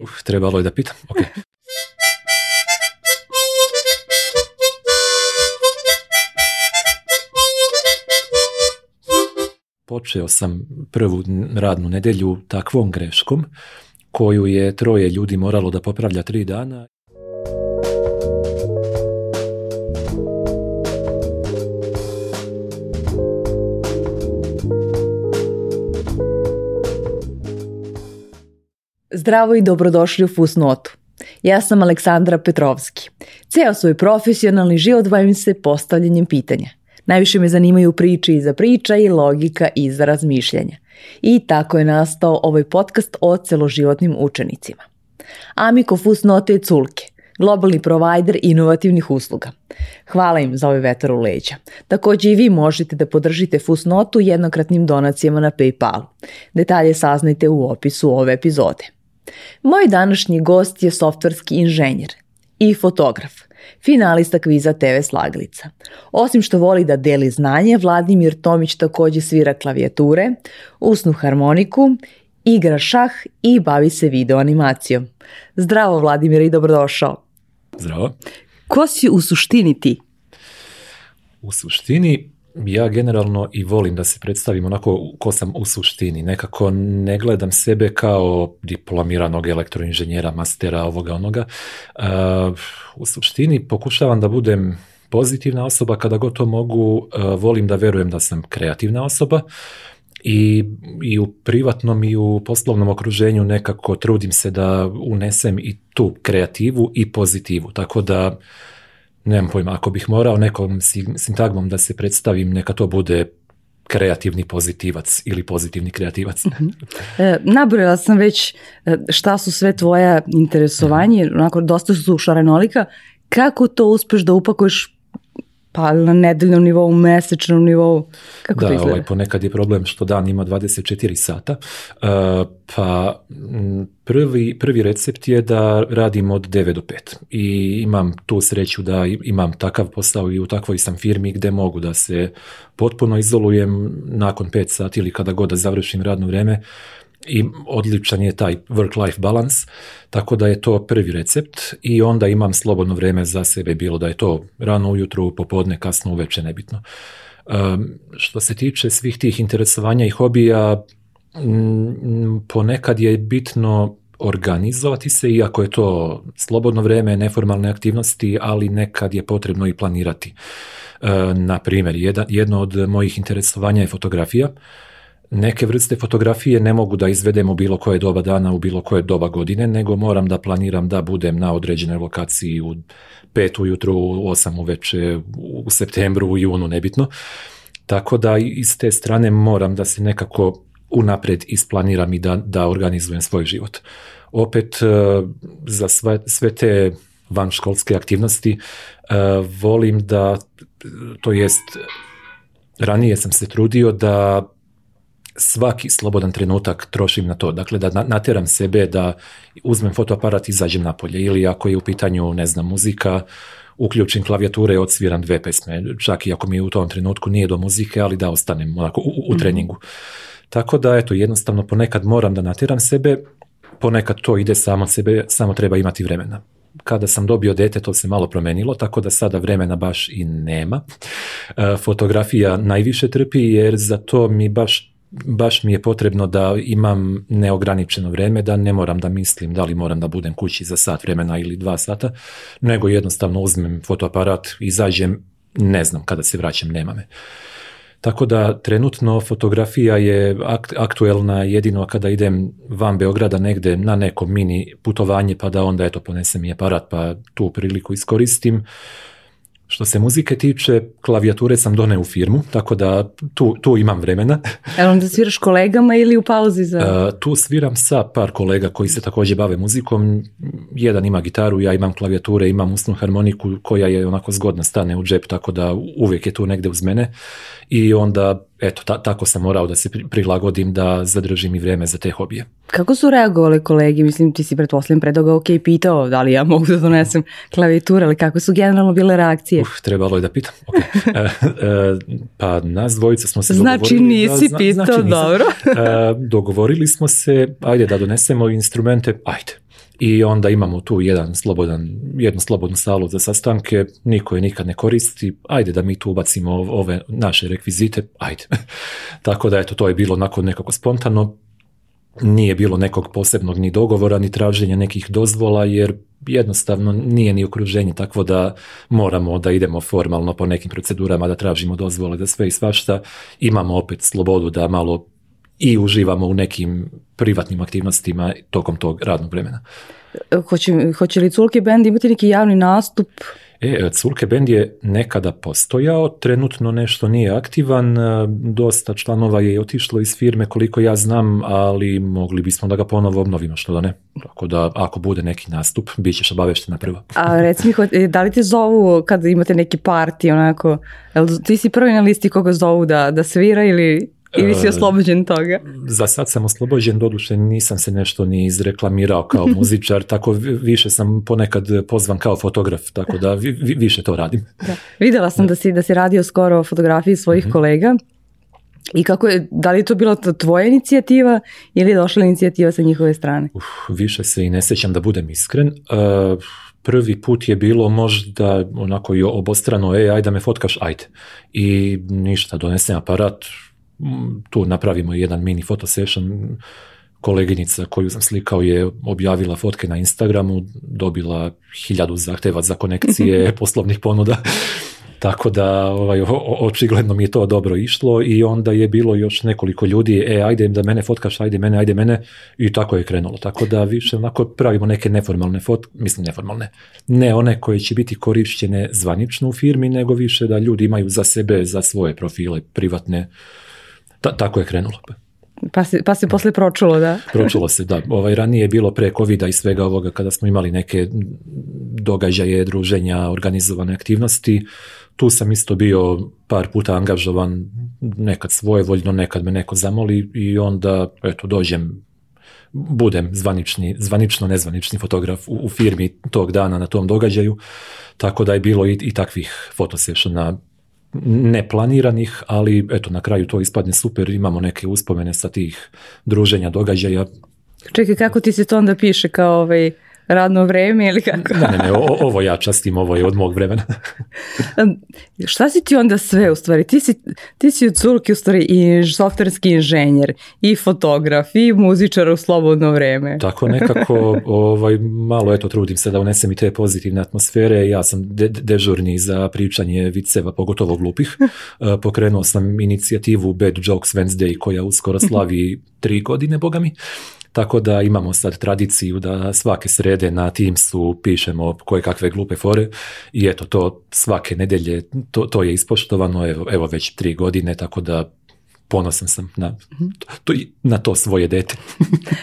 Uf, trebalo je da pitam, Počeo sam prvu radnu nedjelju takvom greškom koju je troje ljudi moralo da popravlja tri dana. Zdravo i dobrodošli u Fusnotu. Ja sam Aleksandra Petrovski. Ceo svoj profesionalni život bavim se postavljanjem pitanja. Najviše me zanimaju priče iza priča i logika iza razmišljanja. I tako je nastao ovaj podcast o celoživotnim učenicima. Amiko Fusnote je Culke, globalni provajder inovativnih usluga. Hvala im za ovaj vetar u leđa. Također i vi možete da podržite Fusnotu jednokratnim donacijama na Paypalu. Detalje saznajte u opisu ove epizode. Moj današnji gost je softverski inženjer i fotograf, finalista kviza TV Slaglica. Osim što voli da deli znanje, Vladimir Tomić također svira klavijature, usnu harmoniku, igra šah i bavi se video animacijom. Zdravo Vladimir i dobrodošao. Zdravo. Ko si u suštini ti? U suštini ja generalno i volim da se predstavim onako ko sam u suštini. Nekako ne gledam sebe kao diplomiranog elektroinženjera, mastera, ovoga, onoga. u suštini pokušavam da budem pozitivna osoba kada god to mogu. volim da verujem da sam kreativna osoba. I, I u privatnom i u poslovnom okruženju nekako trudim se da unesem i tu kreativu i pozitivu. Tako da nemam pojma, ako bih morao nekom sintagmom da se predstavim, neka to bude kreativni pozitivac ili pozitivni kreativac. uh nabrojala sam već e, šta su sve tvoja interesovanje, onako dosta su šarenolika. Kako to uspeš da upakuješ pa na nedeljnom nivou, mesečnom nivou, kako da, to izgleda? Ovaj, ponekad je problem što dan ima 24 sata, uh, pa prvi, prvi recept je da radim od 9 do 5 i imam tu sreću da imam takav posao i u takvoj sam firmi gde mogu da se potpuno izolujem nakon 5 sati ili kada god da završim radno vreme, i odličan je taj work-life balance, tako da je to prvi recept i onda imam slobodno vrijeme za sebe, bilo da je to rano ujutro, popodne, kasno uveče, nebitno. Um, što se tiče svih tih interesovanja i hobija, mm, ponekad je bitno organizovati se, iako je to slobodno vrijeme, neformalne aktivnosti, ali nekad je potrebno i planirati. na primjer, jedno od mojih interesovanja je fotografija neke vrste fotografije ne mogu da izvedem u bilo koje doba dana, u bilo koje doba godine, nego moram da planiram da budem na određenoj lokaciji u pet ujutru, u osam uveče, u septembru, u junu, nebitno. Tako da iz te strane moram da se nekako unapred isplaniram i da, da organizujem svoj život. Opet, e, za sve, sve te vanškolske aktivnosti e, volim da, to jest ranije sam se trudio da svaki slobodan trenutak trošim na to. Dakle, da natjeram sebe da uzmem fotoaparat i izađem napolje. Ili ako je u pitanju, ne znam, muzika, uključim klavijature i odsviram dve pesme. Čak i ako mi u tom trenutku nije do muzike, ali da ostanem onako u, mhm. treningu. Tako da, eto, jednostavno ponekad moram da natjeram sebe, ponekad to ide samo sebe, samo treba imati vremena. Kada sam dobio dete, to se malo promenilo, tako da sada vremena baš i nema. E, fotografija najviše trpi jer za to mi baš baš mi je potrebno da imam neograničeno vreme, da ne moram da mislim da li moram da budem kući za sat vremena ili dva sata, nego jednostavno uzmem fotoaparat, izađem, ne znam kada se vraćam, nema me. Tako da trenutno fotografija je aktuelna jedino kada idem van Beograda negde na neko mini putovanje pa da onda eto ponesem i aparat pa tu priliku iskoristim. Što se muzike tiče, klavijature sam doneo u firmu, tako da tu, tu imam vremena. Jel onda sviraš kolegama ili u pauzi za... E, tu sviram sa par kolega koji se također bave muzikom. Jedan ima gitaru, ja imam klavijature, imam usnu harmoniku koja je onako zgodna, stane u džep, tako da uvijek je tu negde uz mene. I onda eto, ta, tako sam morao da se prilagodim da zadržim i vrijeme za te hobije. Kako su reagovali kolegi? Mislim, ti si pretpostavljam predoga ok pitao da li ja mogu da donesem klavitur, ali kako su generalno bile reakcije? Uf, trebalo je da pitam. E, e, pa nas dvojica smo se znači, dogovorili. da, znači dobro. E, dogovorili smo se, ajde da donesemo instrumente, ajde i onda imamo tu jedan slobodan, jednu slobodnu salu za sastanke, niko je nikad ne koristi, ajde da mi tu ubacimo ove naše rekvizite, ajde. Tako da eto, to je bilo onako nekako spontano, nije bilo nekog posebnog ni dogovora, ni traženja nekih dozvola, jer jednostavno nije ni okruženje takvo da moramo da idemo formalno po nekim procedurama da tražimo dozvole da sve i svašta. Imamo opet slobodu da malo i uživamo u nekim privatnim aktivnostima tokom tog radnog vremena. Hoće, hoće li Culke bend imati neki javni nastup? E, Culke bend je nekada postojao, trenutno nešto nije aktivan, e, dosta članova je otišlo iz firme koliko ja znam, ali mogli bismo da ga ponovo obnovimo, što da ne. Tako da ako bude neki nastup, bit ćeš obaveštena prva. A reci e, da li te zovu kad imate neki parti, onako, ti si prvi na listi koga zovu da, da svira ili vi si e, oslobođen toga? Za sad sam oslobođen, doduše nisam se nešto ni izreklamirao kao muzičar, tako više sam ponekad pozvan kao fotograf, tako da više to radim. Da. Vidjela sam da si, da si radio skoro o fotografiji svojih mhm. kolega. I kako je, da li je to bila tvoja inicijativa ili je došla inicijativa sa njihove strane? Uf, više se i ne sjećam da budem iskren. Uh, prvi put je bilo možda onako i obostrano, ej, ajde da me fotkaš, ajde. I ništa, donesem aparat, Mm, tu napravimo jedan mini photo session, koleginica koju sam slikao je objavila fotke na Instagramu, dobila hiljadu zahtjeva za konekcije poslovnih ponuda, tako da ovaj, očigledno mi je to dobro išlo i onda je bilo još nekoliko ljudi, e ajde da mene fotkaš, ajde mene, ajde mene i tako je krenulo, tako da više onako pravimo neke neformalne fotke, mislim neformalne, ne one koje će biti korišćene zvanično u firmi, nego više da ljudi imaju za sebe, za svoje profile privatne, tako je krenulo. Pa se, pa, pa posle pročulo, da? pročulo se, da. Ovaj, ranije je bilo pre covid i svega ovoga kada smo imali neke događaje, druženja, organizovane aktivnosti. Tu sam isto bio par puta angažovan, nekad svojevoljno, nekad me neko zamoli i onda, eto, dođem budem zvanični, zvanično nezvanični fotograf u, firmi tog dana na tom događaju, tako da je bilo i, i takvih na neplaniranih, ali eto na kraju to ispadne super, imamo neke uspomene sa tih druženja, događaja. Čekaj, kako ti se to onda piše kao ovaj radno vrijeme ili kako? Ne, ne, ovo ja častim, ovo je od mog vremena. Šta si ti onda sve u stvari? Ti si, ti si u Curki u stvari i softverski inženjer, i fotograf, i muzičar u slobodno vrijeme. Tako nekako, ovaj, malo eto trudim se da unesem i te pozitivne atmosfere. Ja sam de- dežurni za pričanje viceva, pogotovo glupih. E, pokrenuo sam inicijativu Bad Jokes Wednesday koja uskoro slavi tri godine, boga mi. Tako da imamo sad tradiciju da svake srede na Teamsu pišemo koje kakve glupe fore i eto to svake nedelje to, to je ispoštovano evo, već tri godine tako da ponosan sam na mhm. to, na to svoje dete.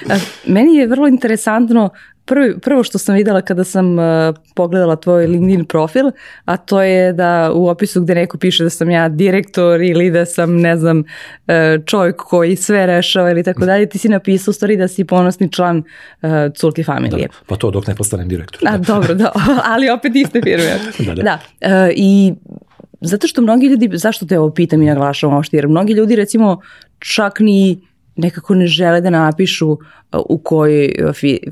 E, meni je vrlo interesantno prvi, prvo što sam vidjela kada sam e, pogledala tvoj LinkedIn profil, a to je da u opisu gdje neko piše da sam ja direktor ili da sam, ne znam, e, čovjek koji sve rešava ili tako dalje, ti si napisao u stvari da si ponosni član e, uh, Family. familije. pa to dok ne postanem direktor. Da. A, dobro, da, ali opet iste firme. da, I zato što mnogi ljudi, zašto te ovo pitam i naglašam uopšte, jer mnogi ljudi recimo čak ni nekako ne žele da napišu uh, u kojoj uh,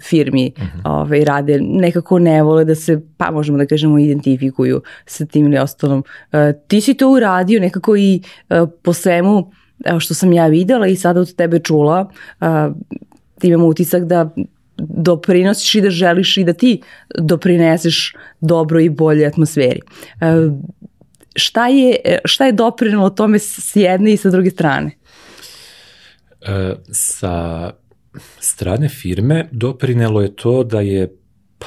firmi uh mhm. -huh. ovaj, rade, nekako ne vole da se, pa možemo da kažemo, identifikuju sa tim ili ostalom. Uh, ti si to uradio nekako i po svemu što sam ja videla i sada od tebe čula, ti imam utisak da doprinosiš i da želiš i da ti doprineseš dobro i bolje atmosferi. Šta je, šta je tome s jedne i sa druge strane? E, sa strane firme doprinelo je to da je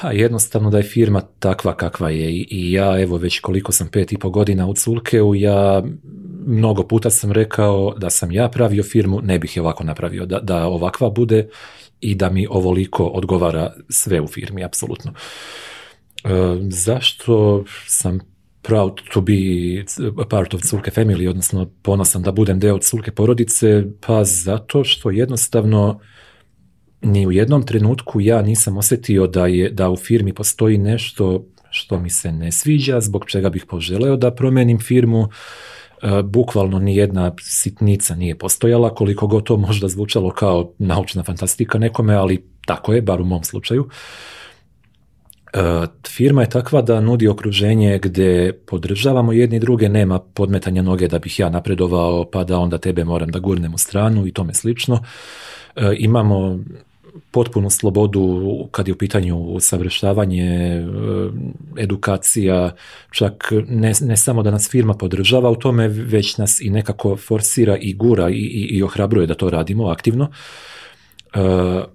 pa jednostavno da je firma takva kakva je i ja evo već koliko sam pet i po godina u Culkeu, ja mnogo puta sam rekao da sam ja pravio firmu, ne bih je ovako napravio, da, da ovakva bude i da mi ovoliko odgovara sve u firmi, apsolutno. E, zašto sam proud to be a uh, part of Culke family, odnosno ponosan da budem deo Culke porodice, pa zato što jednostavno ni u jednom trenutku ja nisam osjetio da, je, da u firmi postoji nešto što mi se ne sviđa, zbog čega bih poželeo da promenim firmu. Uh, bukvalno ni jedna sitnica nije postojala, koliko god to možda zvučalo kao naučna fantastika nekome, ali tako je, bar u mom slučaju. E, firma je takva da nudi okruženje gdje podržavamo jedni druge, nema podmetanja noge da bih ja napredovao pa da onda tebe moram da gurnem u stranu i tome slično. E, imamo potpunu slobodu kad je u pitanju usavršavanje, e, edukacija, čak ne, ne, samo da nas firma podržava u tome, već nas i nekako forsira i gura i, i, i ohrabruje da to radimo aktivno.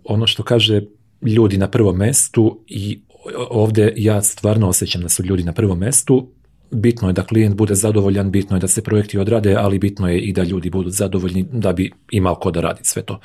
ono što kaže ljudi na prvom mestu i ovdje ja stvarno osjećam da su ljudi na prvom mestu, bitno je da klijent bude zadovoljan, bitno je da se projekti odrade, ali bitno je i da ljudi budu zadovoljni da bi imao ko da radi sve to.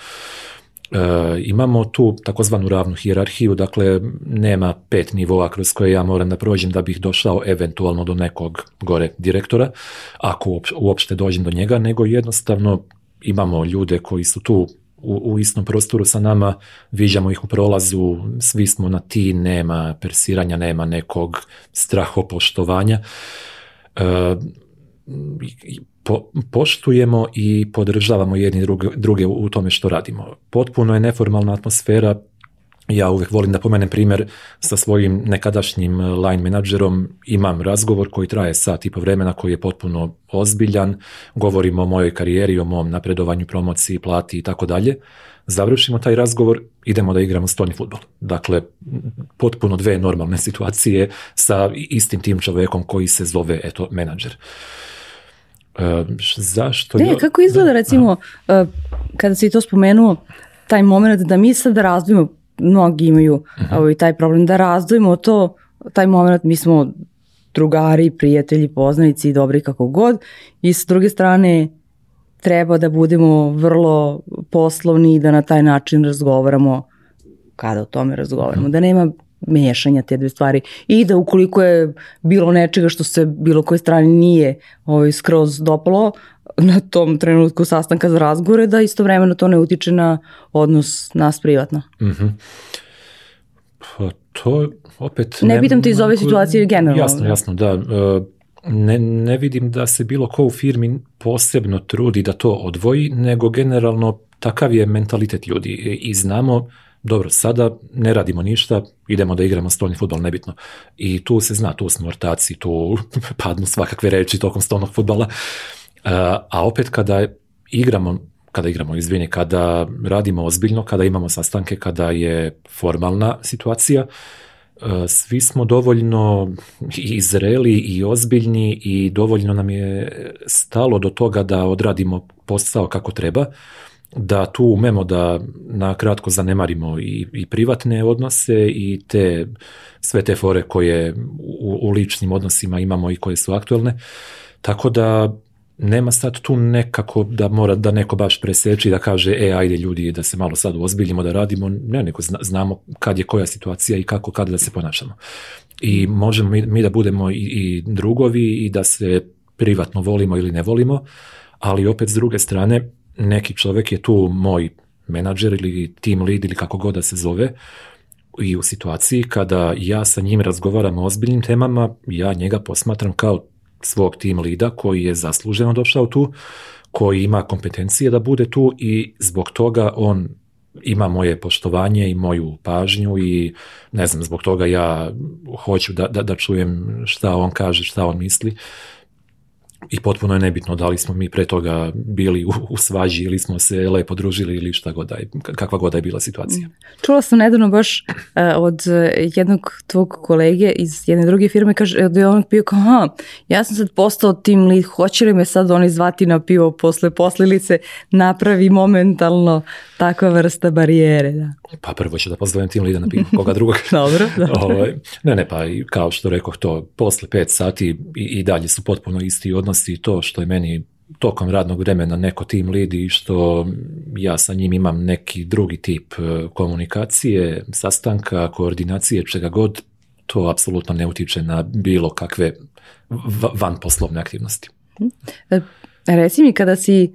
E, imamo tu takozvanu ravnu hijerarhiju, dakle nema pet nivoa kroz koje ja moram da prođem da bih došao eventualno do nekog gore direktora, ako uopšte dođem do njega, nego jednostavno imamo ljude koji su tu u, u istom prostoru sa nama, viđamo ih u prolazu, svi smo na ti, nema persiranja, nema nekog strahopoštovanja. E, poštujemo i podržavamo jedni druge u tome što radimo. Potpuno je neformalna atmosfera, ja uvijek volim da pomenem primjer sa svojim nekadašnjim eh, line menadžerom, imam razgovor koji traje sat i po vremena, koji je potpuno ozbiljan, govorimo o mojoj karijeri, o mom napredovanju, promociji, plati i tako dalje. Završimo taj razgovor, idemo da igramo stoni futbol. Dakle, potpuno dve normalne situacije sa istim tim čovjekom koji se zove, eto, menadžer. E, zašto? Ne, kako izgleda, recimo, eh, kada si to spomenuo, taj moment da mi sad razvijemo mnogi imaju mhm. ovaj, taj problem da razdvojimo to, taj moment mi smo drugari, prijatelji, poznanici, dobri kako god i s druge strane treba da budemo vrlo poslovni i da na taj način razgovaramo kada o tome razgovaramo, mhm. da nema mešanja te dve stvari i da ukoliko je bilo nečega što se bilo koje strane nije ovaj, skroz dopalo, na tom trenutku sastanka za razgovore, da istovremeno to ne utiče na odnos nas privatno. Mhm. Pa to opet... Ne, vidim te iz ove situacije generalno. Jasno, jasno, da. E, ne, vidim da se bilo ko u firmi posebno trudi da to odvoji, nego generalno takav je mentalitet ljudi e, i znamo dobro, sada ne radimo ništa, idemo da igramo stolni futbol, nebitno. I tu se zna, tu smo ortaci, tu padnu svakakve reči tokom stolnog futbala. E, a opet kada igramo kada igramo, izvini, kada radimo ozbiljno, kada imamo sastanke, kada je formalna situacija, e, svi smo dovoljno i zreli i ozbiljni i dovoljno nam je stalo do toga da odradimo posao kako treba, da tu umemo da na kratko zanemarimo i, privatne odnose i te sve te fore koje u, u ličnim odnosima imamo i koje su aktualne. Tako da nema sad tu nekako da mora da neko baš preseči da kaže e ajde ljudi da se malo sad ozbiljimo da radimo, ne neko znamo kad je koja situacija i kako kada da se ponašamo. I možemo mi, da budemo i, i drugovi i da se privatno volimo ili ne volimo, ali opet s druge strane neki čovjek je tu moj menadžer ili tim lid ili kako god da se zove i u situaciji kada ja sa njim razgovaram o ozbiljnim temama, ja njega posmatram kao svog tim lida koji je zasluženo došao tu, koji ima kompetencije da bude tu i zbog toga on ima moje poštovanje i moju pažnju i ne znam, zbog toga ja hoću da, da, da čujem šta on kaže, šta on misli i potpuno je nebitno da li smo mi pre toga bili u, svađi ili smo se lepo družili ili šta god da je, kakva god da je bila situacija. Mm. Čula sam nedavno baš e, od jednog tvog kolege iz jedne druge firme, kaže, da je on pio kao, ha, ja sam sad postao tim lid, hoće li me sad oni zvati na pivo posle poslilice, napravi momentalno takva vrsta barijere, da. Pa prvo ću da pozdravim tim lida na pivo, koga drugog. dobro, dobro. Ovaj, ne, ne, pa kao što rekoh to, posle pet sati i, i dalje su potpuno isti odnos i to što je meni tokom radnog vremena neko tim lidi što ja sa njim imam neki drugi tip e, komunikacije, sastanka, koordinacije, čega god, to apsolutno ne utiče na bilo kakve van poslovne aktivnosti. E, reci mi kada si e,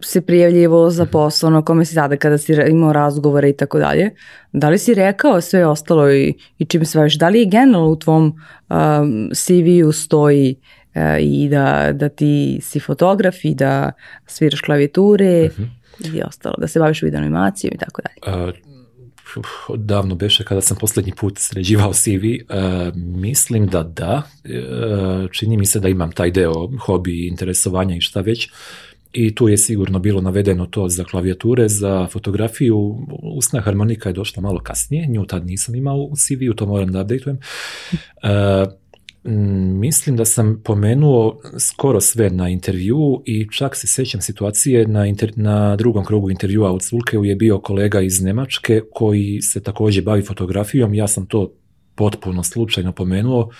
se prijavljivo za mhm. posao na ono, kome si sada, kada si imao razgovore i tako dalje, da li si rekao sve ostalo i, i čim se baviš? Da li je generalno u tvom um, CV-u stoji E, i da, da ti si fotograf i da sviraš klavijature mhm. i ostalo, da se baviš video animacijom i tako dalje. E, Davno beše kada sam posljednji put sređivao CV, e, mislim da da, čini mi se da imam taj deo hobi, interesovanja i šta već, i tu je sigurno bilo navedeno to za klavijature, za fotografiju, usna harmonika je došla malo kasnije, nju tad nisam imao u CV-u, to moram da updateujem. Uh, Mm, mislim da sam pomenuo skoro sve na intervjuu i čak se sjećam situacije na, na drugom krugu intervjua u Culkeu je bio kolega iz Nemačke koji se također bavi fotografijom. Ja sam to potpuno slučajno pomenuo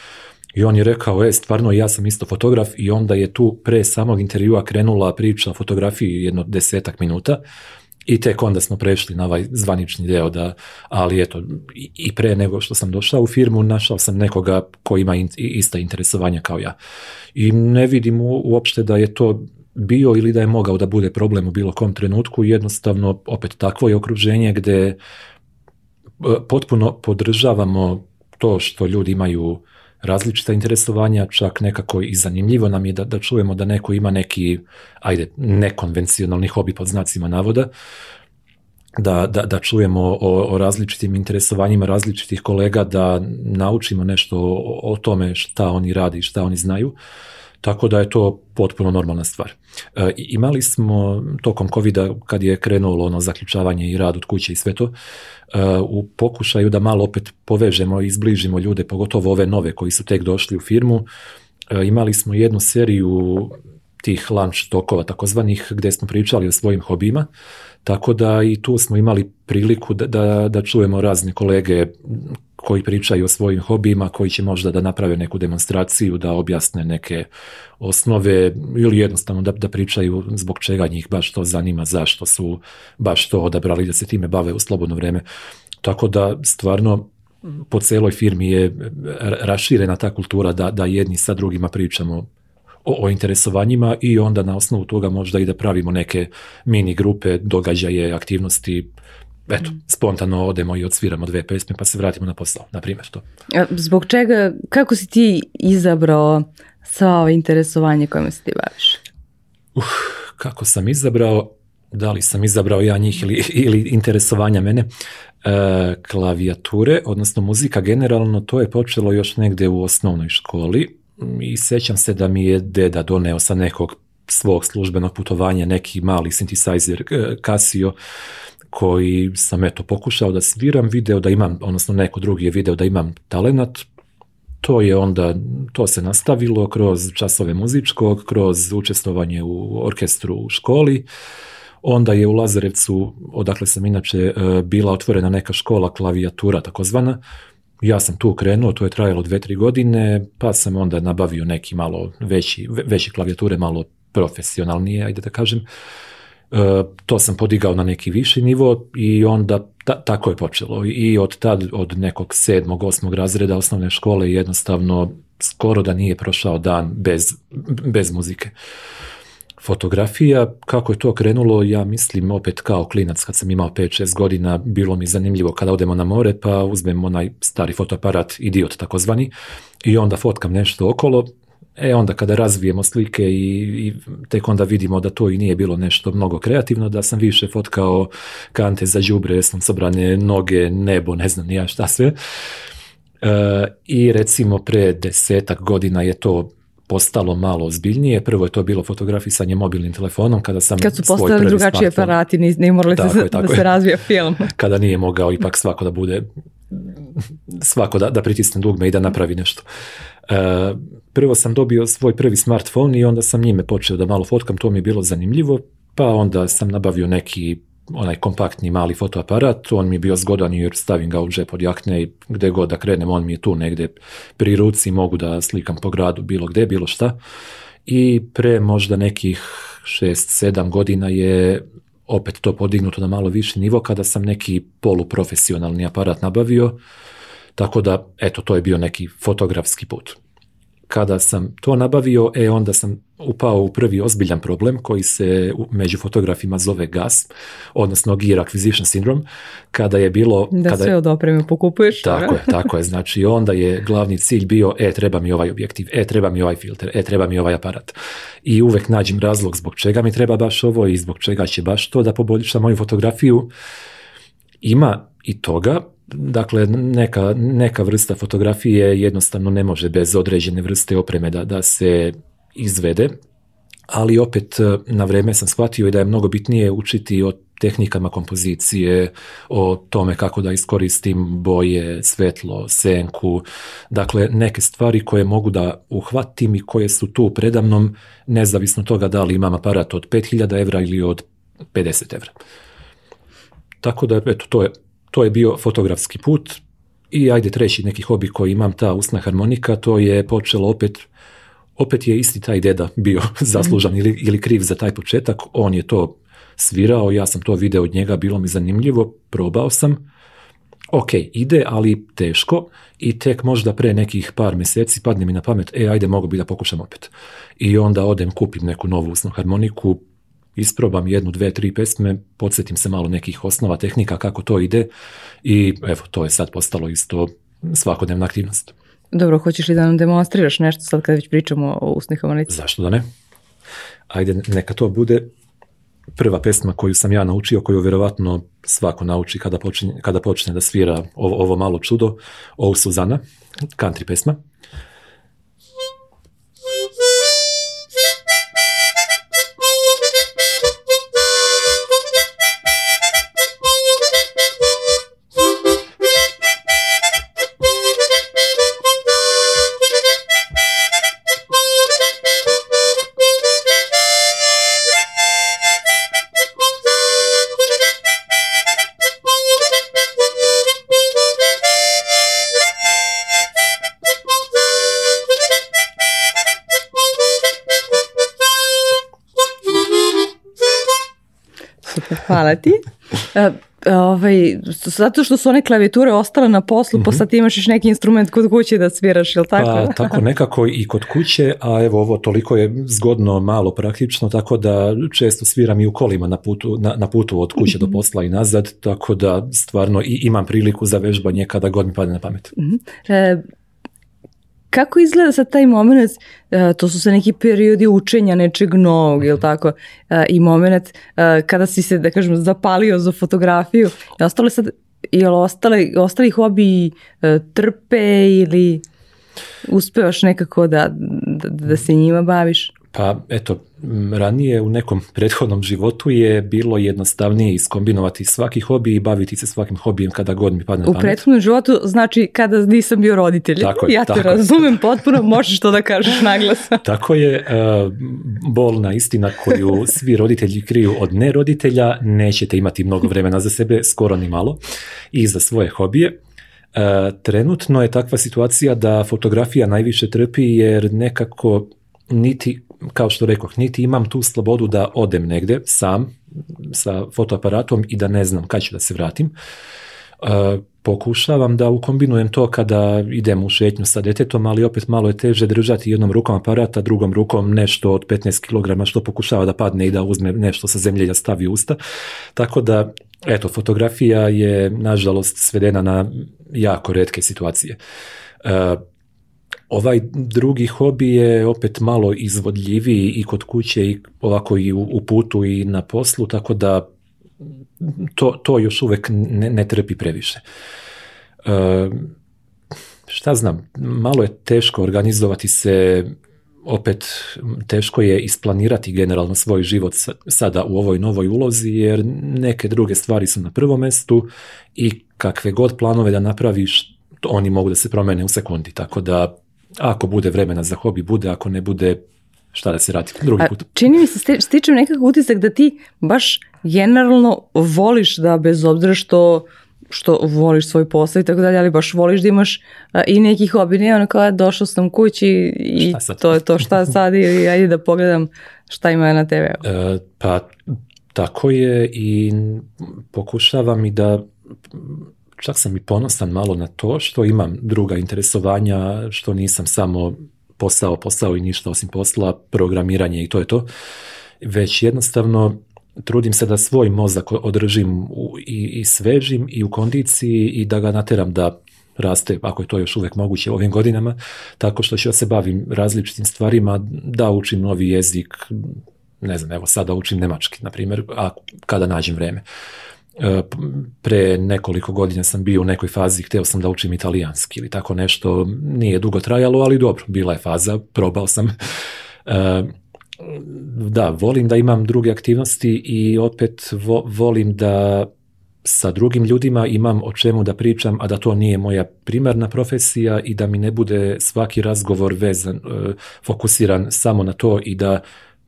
i on je rekao, e, stvarno ja sam isto fotograf i onda je tu pre samog intervjua krenula priča o fotografiji jedno desetak minuta i tek onda smo prešli na ovaj zvanični deo da, ali eto, i pre nego što sam došao u firmu, našao sam nekoga ko ima ista interesovanja kao ja. I ne vidim uopšte da je to bio ili da je mogao da bude problem u bilo kom trenutku, jednostavno opet takvo je okruženje gde e, potpuno podržavamo to što ljudi imaju različita interesovanja, čak nekako i zanimljivo nam je da, da čujemo da neko ima neki, ajde, nekonvencionalni hobi pod znacima navoda, da, da, da čujemo o, različitim interesovanjima različitih kolega, da naučimo nešto o, o tome šta oni radi i šta oni znaju. Tako da je to potpuno normalna stvar. E, imali smo tokom covid kad je krenulo ono zaključavanje i rad od kuće i sve to, e, u pokušaju da malo opet povežemo i izbližimo ljude, pogotovo ove nove koji su tek došli u firmu, e, imali smo jednu seriju tih lunch tokova takozvanih gdje smo pričali o svojim hobijima, tako da i tu smo imali priliku da, da, da čujemo razne kolege koji pričaju o svojim hobijima, koji će možda da naprave neku demonstraciju, da objasne neke osnove ili jednostavno da, da pričaju zbog čega njih baš to zanima, zašto su baš to odabrali da se time bave u slobodno vrijeme. Tako da stvarno po celoj firmi je raširena ta kultura da, da jedni sa drugima pričamo o, interesovanjima i onda na osnovu toga možda i da pravimo neke mini grupe, događaje, aktivnosti, eto, mm. spontano odemo i odsviramo dve pesme pa se vratimo na posao, na primjer to. E, zbog čega, kako si ti izabrao sva ova interesovanje kojima se ti baviš? Uh, kako sam izabrao, da li sam izabrao ja njih ili, ili interesovanja mene, e, klavijature, odnosno muzika generalno, to je počelo još negdje u osnovnoj školi, i sećam se da mi je deda doneo sa nekog svog službenog putovanja neki mali synthesizer e, Casio koji sam eto pokušao da sviram, video da imam, odnosno neko drugi je video da imam talenat, to je onda, to se nastavilo kroz časove muzičkog, kroz učestvovanje u orkestru u školi, onda je u Lazarevcu, odakle sam inače e, bila otvorena neka škola klavijatura takozvana, ja sam tu krenuo, to je trajalo dve, tri godine, pa sam onda nabavio neki malo veći, veće klavijature, malo profesionalnije, ajde da kažem. E, to sam podigao na neki viši nivo i onda tako je počelo. I od tad, od nekog sedmog, osmog razreda osnovne škole jednostavno skoro da nije prošao dan bez, bez muzike fotografija. Kako je to krenulo, ja mislim opet kao klinac kad sam imao 5-6 godina, bilo mi zanimljivo kada odemo na more pa uzmem onaj stari fotoaparat, idiot takozvani, i onda fotkam nešto okolo, E onda kada razvijemo slike i, tek onda vidimo da to i nije bilo nešto mnogo kreativno, da sam više fotkao kante za sam sobrane noge, nebo, ne znam ja šta sve. E, I recimo pre desetak godina je to postalo malo ozbiljnije. Prvo je to bilo fotografisanje mobilnim telefonom kada sam Kad su postali drugačiji aparati, ne morali se, da se razvija film. kada nije mogao ipak svako da bude svako da, da pritisne dugme i da napravi nešto. E, prvo sam dobio svoj prvi smartphone i onda sam njime počeo da malo fotkam, to mi je bilo zanimljivo, pa onda sam nabavio neki onaj kompaktni mali fotoaparat, on mi je bio zgodan jer stavim ga u džep od jakne i gdje god da krenem, on mi je tu negdje pri ruci, mogu da slikam po gradu, bilo gdje, bilo šta. I pre možda nekih 6-7 godina je opet to podignuto na malo viši nivo kada sam neki poluprofesionalni aparat nabavio, tako da eto to je bio neki fotografski put. Kada sam to nabavio, e onda sam upao u prvi ozbiljan problem koji se među fotografima zove GAS, odnosno Gear Acquisition Syndrome, kada je bilo... Da kada, sve od opreme pokupuješ. Tako je, tako je. Znači onda je glavni cilj bio, e, treba mi ovaj objektiv, e, treba mi ovaj filter, e, treba mi ovaj aparat. I uvek nađem razlog zbog čega mi treba baš ovo i zbog čega će baš to da poboljša moju fotografiju. Ima i toga, Dakle, neka, neka vrsta fotografije jednostavno ne može bez određene vrste opreme da, da se izvede, ali opet e, na vreme sam shvatio i da je mnogo bitnije učiti o tehnikama kompozicije, o tome kako da iskoristim boje, svetlo, senku, dakle neke stvari koje mogu da uhvatim i koje su tu predamnom, nezavisno toga da li imam aparat od 5000 evra ili od 50 evra. Tako da, eto, to je to je bio fotografski put i ajde treći neki hobi koji imam, ta usna harmonika, to je počelo opet, opet je isti taj deda bio zaslužan ili, ili kriv za taj početak, on je to svirao, ja sam to video od njega, bilo mi zanimljivo, probao sam, ok, ide, ali teško i tek možda pre nekih par mjeseci padne mi na pamet, e, ajde, mogu bi da pokušam opet. I onda odem, kupim neku novu usnu harmoniku, isprobam jednu, dve, tri pesme, podsjetim se malo nekih osnova, tehnika, kako to ide i evo, to je sad postalo isto svakodnevna aktivnost. Dobro, hoćeš li da nam demonstriraš nešto sad kad već pričamo o usnih Zašto da ne? Ajde, neka to bude prva pesma koju sam ja naučio, koju vjerovatno svako nauči kada počne, kada počne da svira ovo, ovo malo čudo, ovo Suzana, country pesma. hvala e, ovaj, zato što su one klavijature ostale na poslu, mm -hmm. pa mhm. sad imaš neki instrument kod kuće da sviraš, ili tako? Pa, tako nekako i kod kuće, a evo ovo toliko je zgodno malo praktično, tako da često sviram i u kolima na putu, na, putu od kuće do mhm. posla i nazad, tako da stvarno i imam priliku za vežbanje kada god mi padne na pamet. Mm kako izgleda sad taj moment, e, to su se neki periodi učenja nečeg novog, ili tako? E, I moment e, kada si se, da kažem, zapalio za fotografiju. Je ostale sad, je li ostali, ostali hobi trpe ili uspevaš nekako da, da, da se njima baviš? Pa eto, Mm, ranije u nekom prethodnom životu je bilo jednostavnije iskombinovati svaki hobi i baviti se svakim hobijem kada god mi padne na pamet. U prethodnom životu znači kada nisam bio roditelj. Tako ja te razumem potpuno, možeš to da kažeš naglas. tako je, e, bolna istina koju svi roditelji kriju od neroditelja, nećete imati mnogo vremena za sebe, skoro ni malo, i za svoje hobije. E, trenutno je takva situacija da fotografija najviše trpi jer nekako niti kao što rekao, niti imam tu slobodu da odem negdje sam sa fotoaparatom i da ne znam kad ću da se vratim. E, pokušavam da ukombinujem to kada idem u šetnju sa detetom, ali opet malo je teže držati jednom rukom aparata, drugom rukom nešto od 15 kg što pokušava da padne i da uzme nešto sa zemlje i da stavi usta. Tako da, eto, fotografija je nažalost svedena na jako redke situacije. E, Ovaj drugi hobi je opet malo izvodljiviji i kod kuće i ovako i u, putu i na poslu, tako da to, to još uvek ne, ne trpi previše. E, šta znam, malo je teško organizovati se, opet teško je isplanirati generalno svoj život sada u ovoj novoj ulozi, jer neke druge stvari su na prvom mestu i kakve god planove da napraviš, oni mogu da se promene u sekundi, tako da ako bude vremena za hobi, bude, ako ne bude, šta da se radi drugi put. čini mi se, stičem nekakav utisak da ti baš generalno voliš da bez obzira što što voliš svoj posao i tako dalje, ali baš voliš da imaš i nekih hobi, ne ono kao došao sam kući i to je to šta sad i ajde da pogledam šta ima na tv E, pa tako je i pokušavam i da čak sam i ponosan malo na to što imam druga interesovanja, što nisam samo posao, posao i ništa osim posla, programiranje i to je to, već jednostavno trudim se da svoj mozak održim i, i svežim i u kondiciji i da ga nateram da raste, ako je to još uvijek moguće ovim godinama, tako što ću se bavim različitim stvarima, da učim novi jezik, ne znam, evo sada učim nemački, na primjer, a kada nađem vreme. E, pre nekoliko godina sam bio u nekoj fazi, htio sam da učim italijanski ili tako nešto, nije dugo trajalo, ali dobro, bila je faza, probao sam. E, da, volim da imam druge aktivnosti i opet volim da sa drugim ljudima imam o čemu da pričam, a da to nije moja primarna profesija i da mi ne bude svaki razgovor vezan, e, fokusiran samo na to i da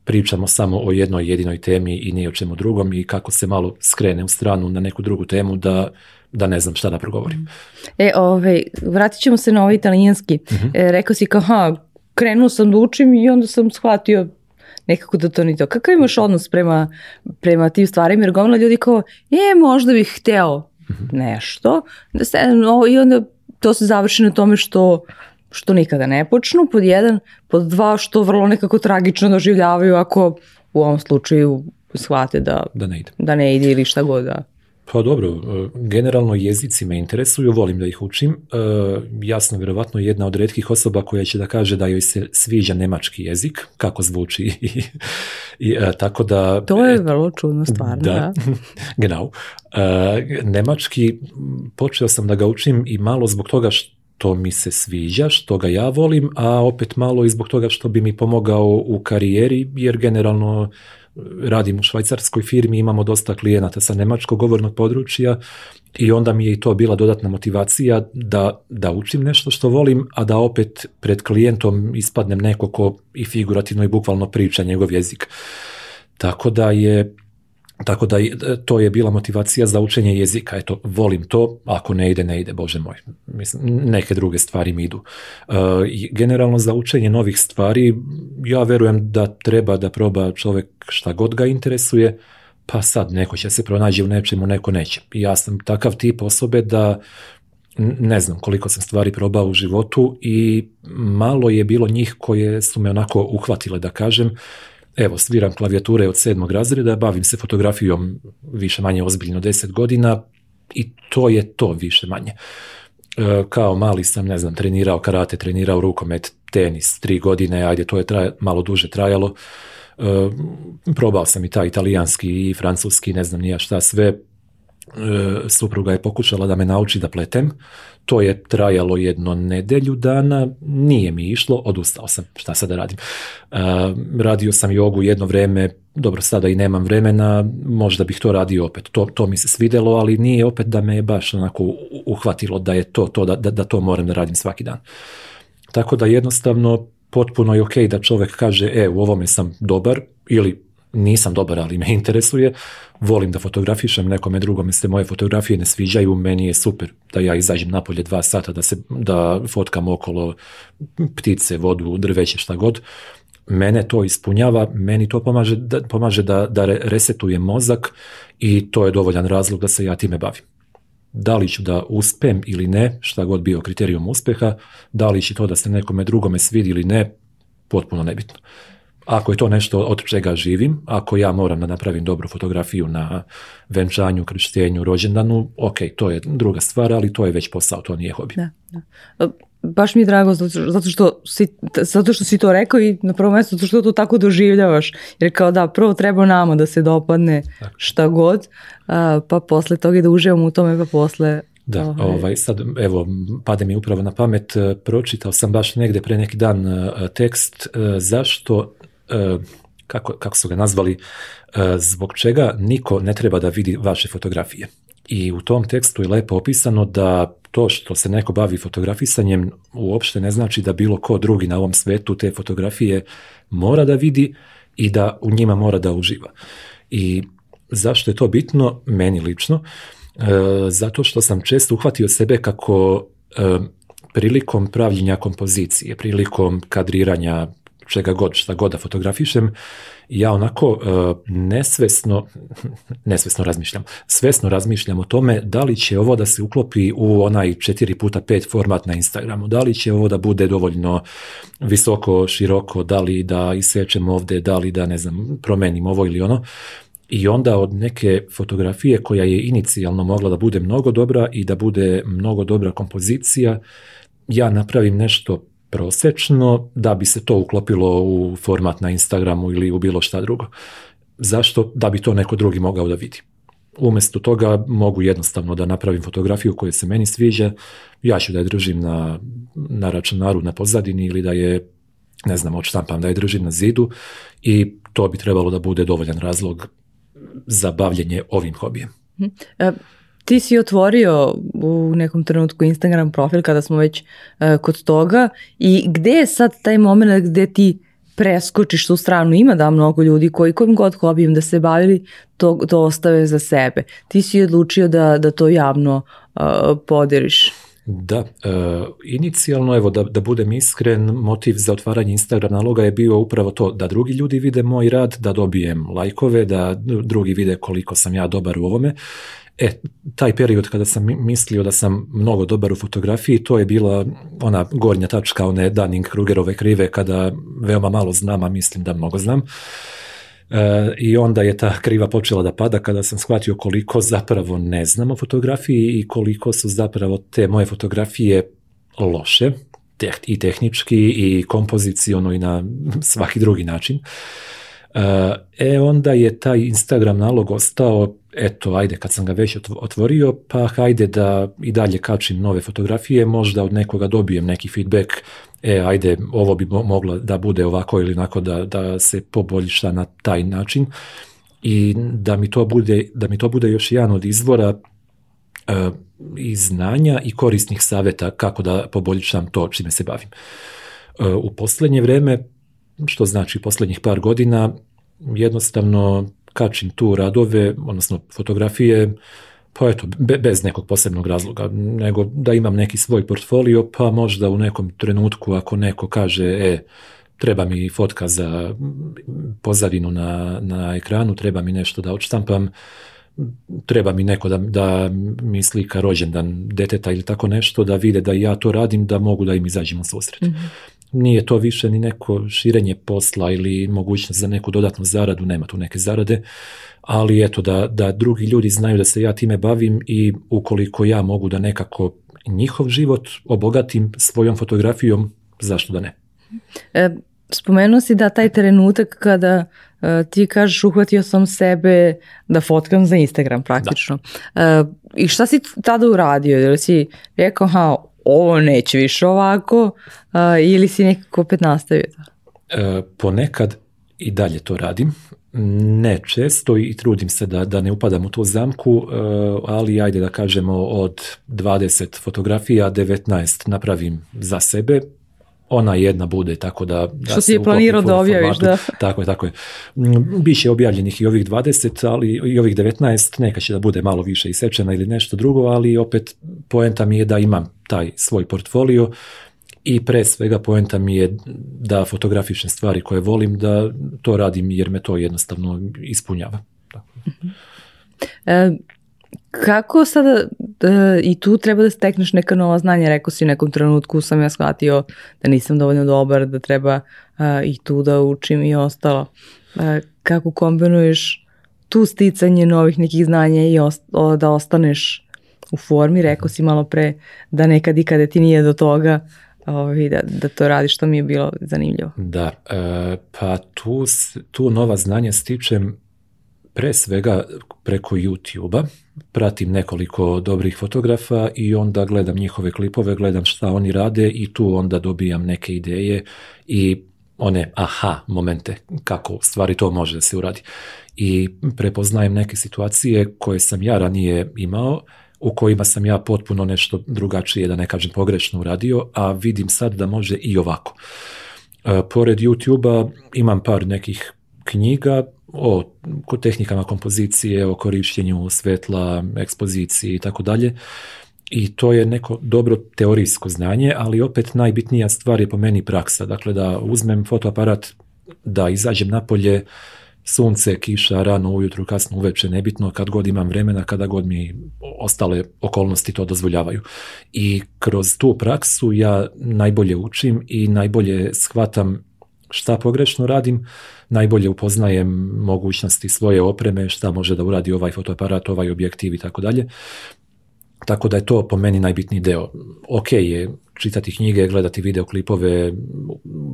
pričamo samo o jednoj jedinoj temi i ni o čemu drugom i kako se malo skrene u stranu na neku drugu temu da, da ne znam šta da progovorim. E, ovaj vratit ćemo se na ovaj italijanski. Mhm. E, rekao si kao, ha, krenuo sam da učim i onda sam shvatio nekako da to ni to. Kakav imaš mhm. odnos prema, prema tim stvarima? Jer gomila ljudi kao, e, možda bih hteo mhm. nešto. Da se, I onda to se završi na tome što što nikada ne počnu, pod jedan, pod dva što vrlo nekako tragično doživljavaju ako u ovom slučaju shvate da, da, ne, ide. da ili šta god da. Pa dobro, e, generalno jezici me interesuju, volim da ih učim. E, ja sam vjerovatno jedna od redkih osoba koja će da kaže da joj se sviđa nemački jezik, kako zvuči. I, e, tako da... To je vrlo čudno stvarno, da. genau. Nemački počeo sam da ga učim i malo zbog toga što to mi se sviđa, što ga ja volim, a opet malo i zbog toga što bi mi pomogao u karijeri, jer generalno e, radim u švajcarskoj firmi, imamo dosta klijenata sa nemačkog govornog područja i onda mi je i to bila dodatna motivacija da, da učim nešto što volim, a da opet pred klijentom ispadnem neko ko i figurativno i bukvalno priča njegov jezik. Tako da je tako da e, to je bila motivacija za učenje jezika. Eto, volim to, ako ne ide, ne ide, bože moj. Mislim, neke druge stvari mi idu. E, generalno za učenje novih stvari, ja verujem da treba da proba čovjek šta god ga interesuje, pa sad neko će se pronaći u nečemu, neko neće. Ja sam takav tip osobe da ne znam koliko sam stvari probao u životu i malo je bilo njih koje su me onako uhvatile da kažem evo, sviram klavijature od sedmog razreda, bavim se fotografijom više manje ozbiljno deset godina i to je to više manje. E, kao mali sam, ne znam, trenirao karate, trenirao rukomet, tenis, tri godine, ajde, to je malo duže trajalo. E, probao sam i taj italijanski i francuski, ne znam nija šta sve, E, supruga je pokušala da me nauči da pletem. To je trajalo jedno nedelju dana, nije mi išlo, odustao sam, šta sada da radim. E, radio sam jogu jedno vrijeme, dobro sada i nemam vremena, možda bih to radio opet. To, to mi se svidjelo, ali nije opet da me je baš onako uhvatilo da je to, to da, da, da to moram da radim svaki dan. Tako da jednostavno potpuno je ok da čovjek kaže, e, u ovome sam dobar, ili nisam dobar, ali me interesuje, volim da fotografišem, nekome drugome se moje fotografije ne sviđaju, meni je super da ja izađem napolje dva sata, da, se, da fotkam okolo ptice, vodu, drveće, šta god. Mene to ispunjava, meni to pomaže, da, pomaže da, da resetujem mozak i to je dovoljan razlog da se ja time bavim. Da li ću da uspem ili ne, šta god bio kriterijum uspeha, da li će to da se nekome drugome svidi ili ne, potpuno nebitno ako je to nešto od čega živim, ako ja moram da napravim dobru fotografiju na venčanju, krštenju, rođendanu, ok, to je druga stvar, ali to je već posao, to nije hobi. Da, e, Baš mi je drago zato što, si, zato što si to rekao i na prvo mjesto zato što to tako doživljavaš. Jer kao da, prvo treba nama da se dopadne tako. šta god, pa posle toga i da uživamo u tome, pa posle da, ovaj, ovaj sad evo, pade mi upravo na pamet, e, pročitao sam baš negde pre neki dan e, tekst zašto E, kako, kako su ga nazvali, e, zbog čega niko ne treba da vidi vaše fotografije. I u tom tekstu je lepo opisano da to što se neko bavi fotografisanjem uopšte ne znači da bilo ko drugi na ovom svetu te fotografije mora da vidi i da u njima mora da uživa. I zašto je to bitno? Meni lično. E, zato što sam često uhvatio sebe kako prilikom pravljenja kompozicije, prilikom kadriranja čega god, šta god da fotografišem, ja onako e, nesvesno, nesvesno razmišljam, svesno razmišljam o tome da li će ovo da se uklopi u onaj 4 puta 5 format na Instagramu, da li će ovo da bude dovoljno visoko, široko, da li da isečem ovde, da li da ne znam, promenim ovo ili ono. I onda od neke fotografije koja je inicijalno mogla da bude mnogo dobra i da bude mnogo dobra kompozicija, ja napravim nešto prosečno da bi se to uklopilo u format na Instagramu ili u bilo šta drugo. Zašto? Da bi to neko drugi mogao da vidi. Umjesto toga mogu jednostavno da napravim fotografiju koja se meni sviđa, ja ću da je držim na, na računaru na pozadini ili da je, ne znam, odštampam da je držim na zidu i to bi trebalo da bude dovoljan razlog za bavljenje ovim hobijem. Mhm. E, ti si otvorio u nekom trenutku Instagram profil kada smo već e, kod toga i gde je sad taj moment gdje ti preskočiš tu stranu, ima da mnogo ljudi koji kojim god hobijem da se bavili, to, to ostave za sebe. Ti si odlučio da, da to javno uh, podeliš. Da, e, inicijalno, evo da, da budem iskren, motiv za otvaranje Instagram naloga je bio upravo to da drugi ljudi vide moj rad, da dobijem lajkove, da drugi vide koliko sam ja dobar u ovome. E, taj period kada sam mislio da sam mnogo dobar u fotografiji, to je bila ona gornja tačka one Dunning-Krugerove krive kada veoma malo znam, a mislim da mnogo znam. E, I onda je ta kriva počela da pada kada sam shvatio koliko zapravo ne znam o fotografiji i koliko su zapravo te moje fotografije loše i tehnički i kompoziciono i na svaki drugi način. E, e onda je taj Instagram nalog ostao eto, ajde, kad sam ga već otvorio, pa hajde da i dalje kačim nove fotografije, možda od nekoga dobijem neki feedback, e, ajde, ovo bi moglo da bude ovako ili onako, da, da se poboljša na taj način i da mi to bude, da mi to bude još jedan od izvora e, i znanja i korisnih savjeta kako da poboljšam to čime se bavim. E, u posljednje vrijeme, što znači posljednjih par godina, jednostavno kačim tu radove, odnosno fotografije, pa eto, bez nekog posebnog razloga, nego da imam neki svoj portfolio, pa možda u nekom trenutku ako neko kaže, e, treba mi fotka za pozadinu na, na ekranu, treba mi nešto da odštampam, treba mi neko da, da mi slika rođendan deteta ili tako nešto, da vide da ja to radim, da mogu da im izađem u susret. Mhm nije to više ni neko širenje posla ili mogućnost za neku dodatnu zaradu, nema tu neke zarade, ali eto da, da drugi ljudi znaju da se ja time bavim i ukoliko ja mogu da nekako njihov život obogatim svojom fotografijom, zašto da ne? E, spomenuo si da taj trenutak kada e, ti kažeš uhvatio sam sebe da fotkam za Instagram praktično. E, I šta si tada uradio? Jel si rekao, ha, ovo neće više ovako ili si nekako opet nastavio? E, ponekad i dalje to radim. Ne često i trudim se da, da ne upadam u tu zamku, e, ali ajde da kažemo od 20 fotografija 19 napravim za sebe, ona jedna bude, tako da... da Što si je planirao da objaviš, da. Tako je, tako je. Mm, biće objavljenih i ovih 20, ali i ovih 19, neka će da bude malo više isečena ili nešto drugo, ali opet poenta mi je da imam taj svoj portfolio i pre svega poenta mi je da fotografišem stvari koje volim, da to radim jer me to jednostavno ispunjava. Tako. Mhm. E, kako sada, e, i tu treba da stekneš neka nova znanja, rekao si u nekom trenutku sam ja shvatio da nisam dovoljno dobar, da treba e, i tu da učim i ostalo. E, kako kombinuješ tu sticanje novih nekih znanja i da ostaneš u formi, rekao si malo pre da nekad i kada ti nije do toga, ovaj, da, da to radiš, što mi je bilo zanimljivo. Da, pa tu, tu nova znanja stičem pre svega preko YouTube-a, pratim nekoliko dobrih fotografa i onda gledam njihove klipove, gledam šta oni rade i tu onda dobijam neke ideje i one aha momente kako stvari to može da se uradi. I prepoznajem neke situacije koje sam ja ranije imao, u kojima sam ja potpuno nešto drugačije, da ne kažem pogrešno uradio, a vidim sad da može i ovako. E, pored YouTube-a imam par nekih knjiga o tehnikama kompozicije, o korištenju svetla, ekspoziciji i tako dalje. I to je neko dobro teorijsko znanje, ali opet najbitnija stvar je po meni praksa. Dakle, da uzmem fotoaparat, da izađem napolje, sunce, kiša, rano ujutru, kasno uveče, nebitno, kad god imam vremena, kada god mi ostale okolnosti to dozvoljavaju. I kroz tu praksu ja najbolje učim i najbolje shvatam šta pogrešno radim, najbolje upoznajem mogućnosti svoje opreme, šta može da uradi ovaj fotoaparat, ovaj objektiv i tako dalje. Tako da je to po meni najbitniji deo. Ok je čitati knjige, gledati videoklipove,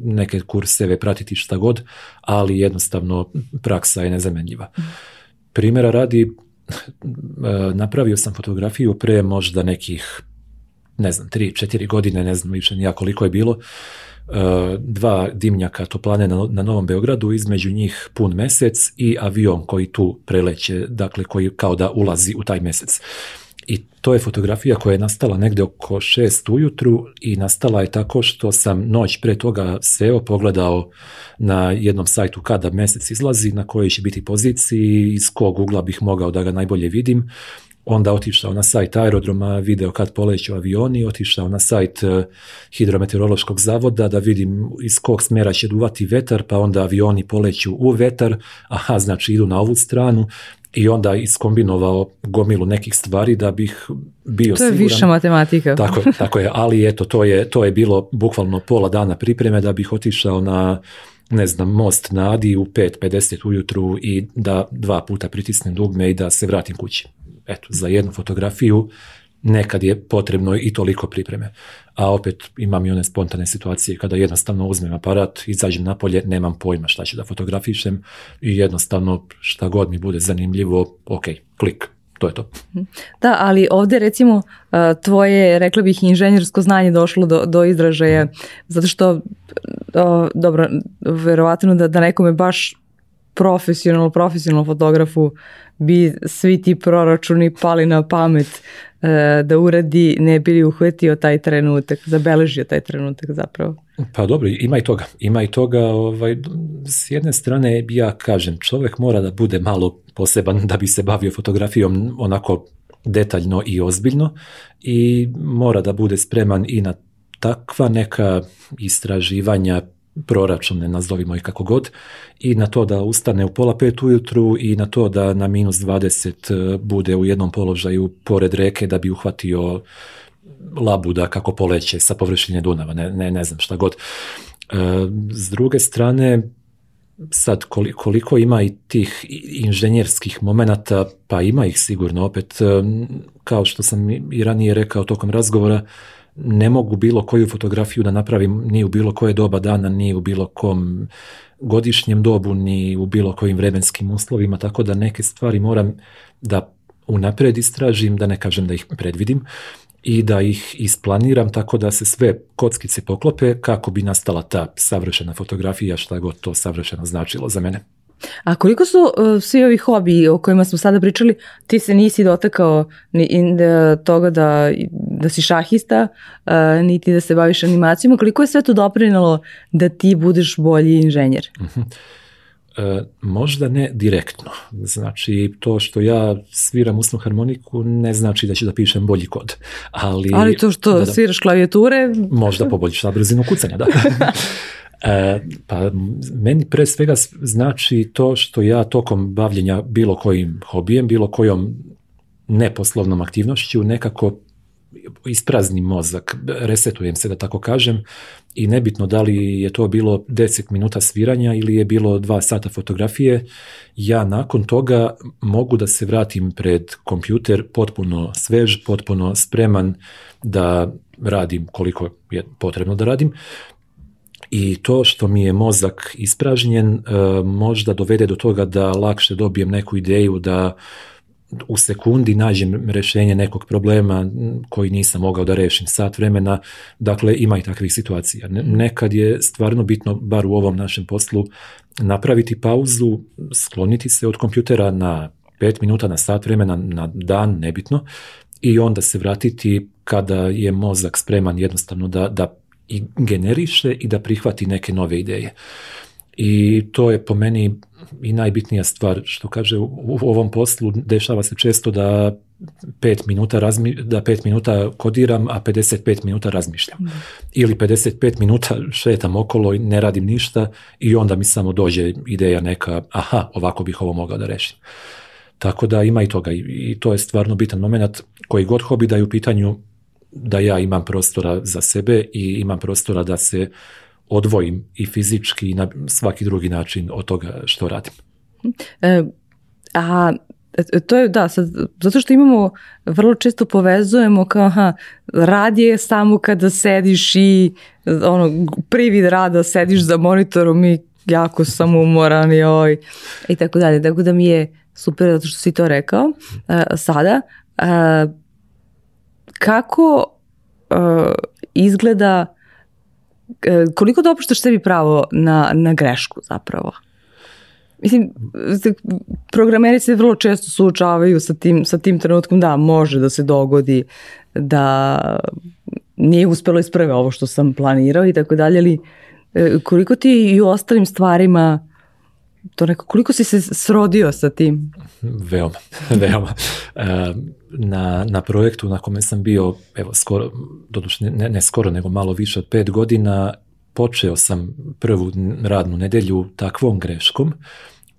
neke kurseve, pratiti šta god, ali jednostavno praksa je nezamenljiva. Primjera radi, eh, napravio sam fotografiju pre možda nekih, ne znam, 3 četiri godine, ne znam više nijako koliko je bilo, E, dva dimnjaka toplane na, na Novom Beogradu, između njih pun mesec i avion koji tu preleće, dakle koji kao da ulazi u taj mesec. I to je fotografija koja je nastala negde oko šest ujutru i nastala je tako što sam noć pre toga seo, pogledao na jednom sajtu kada mesec izlazi, na kojoj će biti poziciji, iz kog ugla bih mogao da ga najbolje vidim onda otišao na sajt aerodroma, video kad poleću avioni, otišao na sajt e, hidrometeorološkog zavoda da vidim iz kog smjera će duvati vetar, pa onda avioni poleću u vetar, aha, znači idu na ovu stranu i onda iskombinovao gomilu nekih stvari da bih bio to je više matematika. Tako, tako je, ali eto, to je, to je bilo bukvalno pola dana pripreme da bih otišao na ne znam, most na pet u 5.50 ujutru i da dva puta pritisnem dugme i da se vratim kući eto, za jednu fotografiju nekad je potrebno i toliko pripreme. A opet imam i one spontane situacije kada jednostavno uzmem aparat, izađem napolje, nemam pojma šta ću da fotografišem i jednostavno šta god mi bude zanimljivo, ok, klik, to je to. Mhm. Da, ali ovdje recimo e, tvoje, rekla bih, inženjersko znanje došlo do, do izražaja, mhm. zato što, dobro, verovatno da, da nekome baš profesionalno, profesionalno fotografu bi svi ti proračuni pali na pamet e, da uradi ne bi li uhvetio taj trenutak, zabeležio taj trenutak zapravo. Pa dobro, ima i toga. Ima i toga, ovaj, s jedne strane ja kažem, čovjek mora da bude malo poseban da bi se bavio fotografijom onako detaljno i ozbiljno i mora da bude spreman i na takva neka istraživanja proračune, nazovimo ih kako god, i na to da ustane u pola pet ujutru i na to da na minus 20 e, bude u jednom položaju pored reke da bi uhvatio labuda kako poleće sa površine Dunava, ne, ne, ne znam šta god. E, s druge strane, sad koliko ima i tih inženjerskih momenata, pa ima ih sigurno opet, e, kao što sam i ranije rekao tokom razgovora, ne mogu bilo koju fotografiju da napravim ni u bilo koje doba dana, ni u bilo kom godišnjem dobu, ni u bilo kojim vremenskim uslovima, tako da neke stvari moram da unapred istražim, da ne kažem da ih predvidim i da ih isplaniram tako da se sve kockice poklope kako bi nastala ta savršena fotografija, šta god to savršeno značilo za mene. A koliko su uh, svi ovi hobi o kojima smo sada pričali, ti se nisi dotakao ni, in, e, toga da, da si šahista, e, niti da se baviš animacijama, koliko je sve to doprinalo da ti budeš bolji inženjer? Uh možda ne direktno. Znači, to što ja sviram usnu harmoniku ne znači da ću da pišem bolji kod. Ali, ali to što da, da, sviraš klavijature... Možda poboljša brzinu kucanja, da. E, pa meni pre svega znači to što ja tokom bavljenja bilo kojim hobijem, bilo kojom neposlovnom aktivnošću nekako isprazni mozak, resetujem se da tako kažem i nebitno da li je to bilo 10 minuta sviranja ili je bilo 2 sata fotografije, ja nakon toga mogu da se vratim pred kompjuter potpuno svež, potpuno spreman da radim koliko je potrebno da radim i to što mi je mozak ispražnjen e, možda dovede do toga da lakše dobijem neku ideju da u sekundi nađem rješenje nekog problema koji nisam mogao da rešim sat vremena, dakle ima i takvih situacija. Nekad je stvarno bitno, bar u ovom našem poslu, napraviti pauzu, skloniti se od kompjutera na pet minuta, na sat vremena, na dan, nebitno, i onda se vratiti kada je mozak spreman jednostavno da, da i generiše i da prihvati neke nove ideje. I to je po meni i najbitnija stvar što kaže u ovom poslu dešava se često da pet minuta, razmi, da pet minuta kodiram, a 55 minuta razmišljam. Mm. Ili 55 minuta šetam okolo i ne radim ništa i onda mi samo dođe ideja neka, aha, ovako bih ovo mogao da rešim. Tako da ima i toga i, i to je stvarno bitan moment koji god hobi da je u pitanju da ja imam prostora za sebe i imam prostora da se odvojim i fizički i na svaki drugi način od toga što radim. E, a e, to je da, sad, zato što imamo, vrlo često povezujemo kao aha, rad je samo kada sediš i ono, privid rada sediš za monitorom i jako sam umoran i oj i tako dalje. Tako da mi je super zato što si to rekao e, sada kako e, izgleda e, koliko dopuštaš sebi pravo na, na grešku zapravo? Mislim, programeri se vrlo često suočavaju sa tim, sa tim trenutkom da može da se dogodi da nije uspelo isprve ovo što sam planirao i tako dalje, ali e, koliko ti i u ostalim stvarima to koliko si se srodio sa tim? Veoma, veoma. E, na, na projektu na kome sam bio, evo skoro, doduše ne, ne skoro, nego malo više od pet godina, počeo sam prvu radnu nedjelju takvom greškom,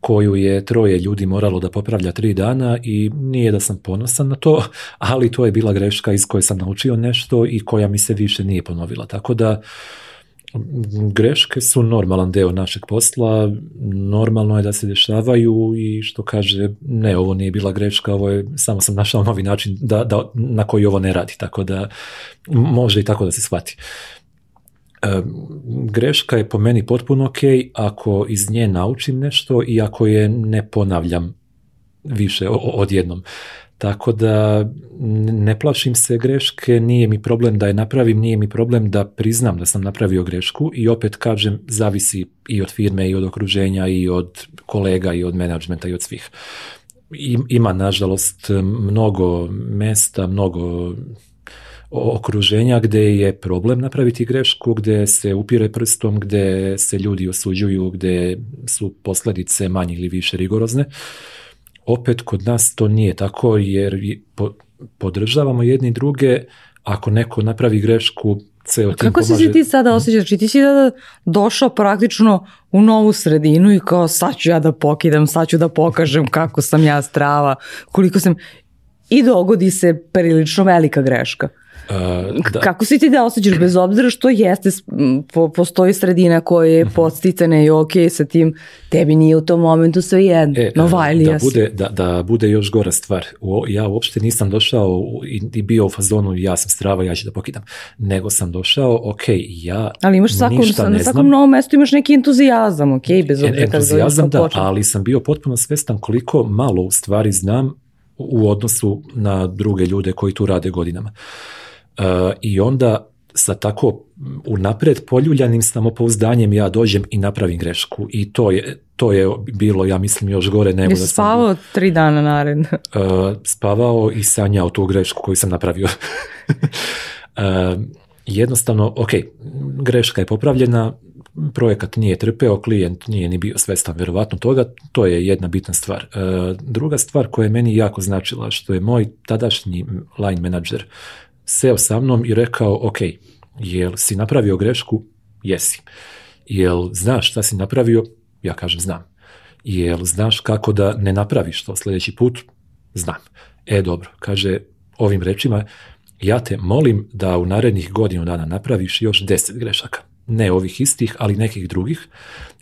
koju je troje ljudi moralo da popravlja tri dana i nije da sam ponosan na to, ali to je bila greška iz koje sam naučio nešto i koja mi se više nije ponovila. Tako da Greške su normalan deo našeg posla, normalno je da se dešavaju i što kaže, ne, ovo nije bila greška, ovo je, samo sam našao novi način da, da, na koji ovo ne radi, tako da može i tako da se shvati. E, greška je po meni potpuno ok ako iz nje naučim nešto i ako je ne ponavljam više odjednom. Tako da ne plašim se greške, nije mi problem da je napravim, nije mi problem da priznam da sam napravio grešku i opet kažem zavisi i od firme i od okruženja i od kolega i od menadžmenta i od svih. ima nažalost mnogo mesta, mnogo okruženja gde je problem napraviti grešku, gde se upire prstom, gde se ljudi osuđuju, gde su posledice manje ili više rigorozne opet kod nas to nije tako jer podržavamo jedni druge, ako neko napravi grešku, ceo tim Kako pomaže. si ti sada osjećaš? Ti si došao praktično u novu sredinu i kao sad ću ja da pokidam, sad ću da pokažem kako sam ja strava, koliko sam... I dogodi se prilično velika greška. Uh, Kako si ti da osjećaš, bez obzira što jeste, postoji sredina koja je mhm. podsticana i ok sa tim, tebi nije u tom momentu sve jedno, e, e da bude, da, da, bude još gora stvar, ja uopšte nisam došao i, bio u fazonu ja sam strava, ja ću da pokidam, nego sam došao, ok, ja Ali imaš ništa na svakom novom mestu imaš neki entuzijazam, ok, e, bez obzira. Entuzijazam da, ali sam bio potpuno svestan koliko malo u stvari znam u odnosu na druge ljude koji tu rade godinama. E, i onda sa tako unaprijed poljuljanim samopouzdanjem ja dođem i napravim grešku i to je, to je bilo ja mislim još gore nego da sam... spavao tri dana naredno? E, spavao i sanjao tu grešku koju sam napravio. E, jednostavno, ok, greška je popravljena, projekat nije trpeo, klijent nije ni bio svestan vjerovatno toga, to je jedna bitna stvar. Druga stvar koja je meni jako značila, što je moj tadašnji line menadžer seo sa mnom i rekao, ok, jel si napravio grešku? Jesi. Jel znaš šta si napravio? Ja kažem, znam. Jel znaš kako da ne napraviš to sljedeći put? Znam. E, dobro, kaže ovim rečima, ja te molim da u narednih godinu dana napraviš još deset grešaka. Ne ovih istih, ali nekih drugih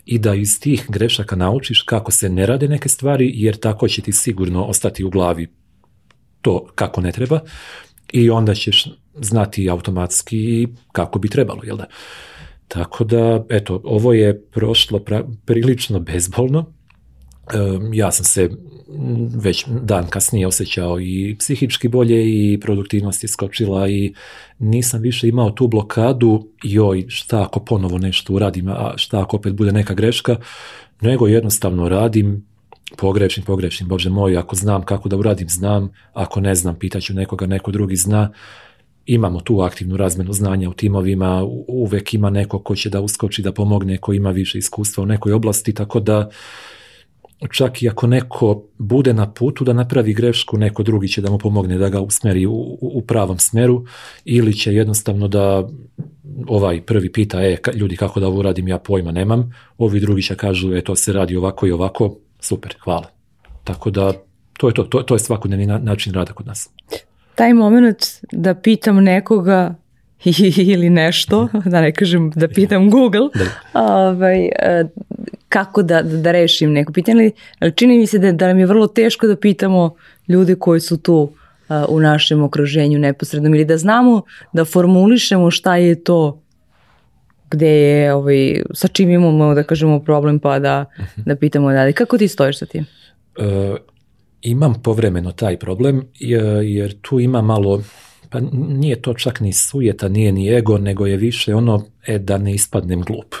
i da iz tih grešaka naučiš kako se ne rade neke stvari, jer tako će ti sigurno ostati u glavi to kako ne treba i onda ćeš znati automatski kako bi trebalo, jel da? Tako da, eto, ovo je prošlo prilično bezbolno. ja sam se već dan kasnije osjećao i psihički bolje i produktivnost je skočila i nisam više imao tu blokadu, joj, šta ako ponovo nešto uradim, a šta ako opet bude neka greška, nego jednostavno radim, pogrešim, pogrešim, Bože moj, ako znam kako da uradim, znam, ako ne znam, pitaću nekoga, neko drugi zna. Imamo tu aktivnu razmenu znanja u timovima, uvek ima neko ko će da uskoči, da pomogne, ko ima više iskustva u nekoj oblasti, tako da čak i ako neko bude na putu da napravi grešku, neko drugi će da mu pomogne da ga usmeri u, u pravom smeru ili će jednostavno da ovaj prvi pita, e, ljudi kako da ovo radim ja pojma nemam, ovi drugi će kažu, e, to se radi ovako i ovako, super, hvala. Tako da to je to, to, to je svakodnevni način rada kod nas. Taj moment da pitam nekoga ili nešto, mhm. da ne kažem da pitam Google, ovaj, e, kako da, da rešim neko pitanje. Ali čini mi se da, da nam je vrlo teško da pitamo ljude koji su tu e, u našem okruženju neposrednom ili da znamo da formulišemo šta je to gde je, ovaj, sa čim imamo, da kažemo, problem pa da, mhm. da pitamo dalje. Kako ti stojiš sa tim? E, imam povremeno taj problem, jer tu ima malo, pa nije to čak ni sujeta, nije ni ego, nego je više ono, e, da ne ispadnem glup.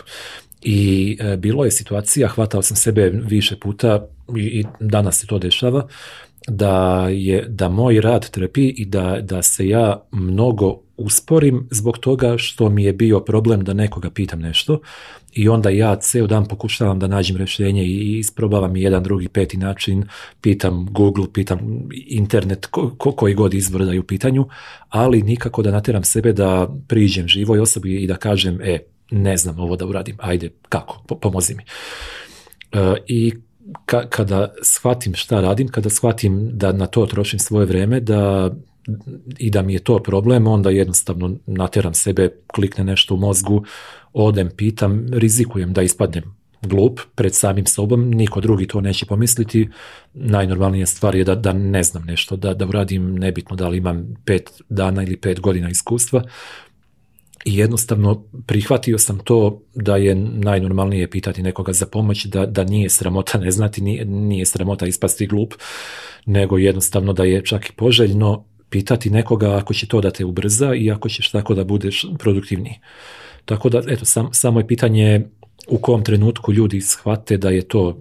I e, bilo je situacija, hvatao sam sebe više puta i, i danas se to dešava, da, je, da moj rad trpi i da, da se ja mnogo usporim zbog toga što mi je bio problem da nekoga pitam nešto i onda ja ceo dan pokušavam da nađem rješenje i isprobavam jedan, drugi, peti način, pitam Google, pitam internet, ko, ko, koji god izvor je u pitanju, ali nikako da nateram sebe da priđem živoj osobi i da kažem, e, ne znam ovo da uradim, ajde, kako, pomozi mi. E, I kada shvatim šta radim, kada shvatim da na to trošim svoje vrijeme, da i da mi je to problem, onda jednostavno nateram sebe, klikne nešto u mozgu, odem, pitam, rizikujem da ispadnem glup pred samim sobom, niko drugi to neće pomisliti. Najnormalnija stvar je da, da ne znam nešto, da, da uradim nebitno da li imam pet dana ili pet godina iskustva, i jednostavno prihvatio sam to da je najnormalnije pitati nekoga za pomoć, da, da nije sramota ne znati, nije, nije sramota ispasti glup, nego jednostavno da je čak i poželjno pitati nekoga ako će to da te ubrza i ako ćeš tako da budeš produktivniji. Tako da, eto, samo je pitanje u kom trenutku ljudi shvate da je to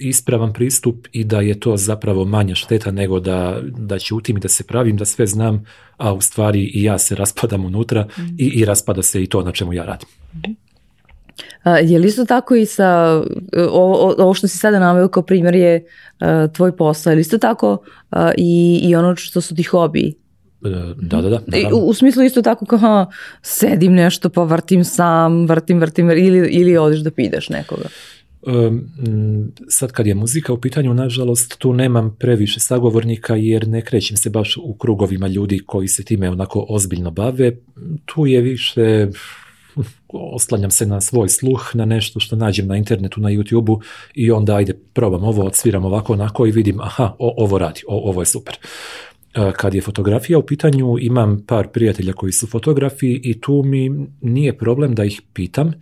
ispravan pristup i da je to zapravo manja šteta nego da, da će i da se pravim, da sve znam, a u stvari i ja se raspadam unutra i, i raspada se i to na čemu ja radim. je li isto tako i sa, ovo, što si sada naveo kao primjer je tvoj posao, je isto tako i, i ono što su ti hobi? E, da, da, da. E, u, smislu isto tako kao sedim nešto pa vrtim sam, vrtim, vrtim ili, ili odiš da pideš nekoga. Mm, sad kad je muzika u pitanju, nažalost, tu nemam previše sagovornika jer ne krećem se baš u krugovima ljudi koji se time onako ozbiljno bave. Tu je više oslanjam se na svoj sluh, na nešto što nađem na internetu, na youtube i onda ajde probam ovo, odsviram ovako onako i vidim aha, o, ovo radi, o, ovo je super. E, kad je fotografija u pitanju, imam par prijatelja koji su fotografi i tu mi nije problem da ih pitam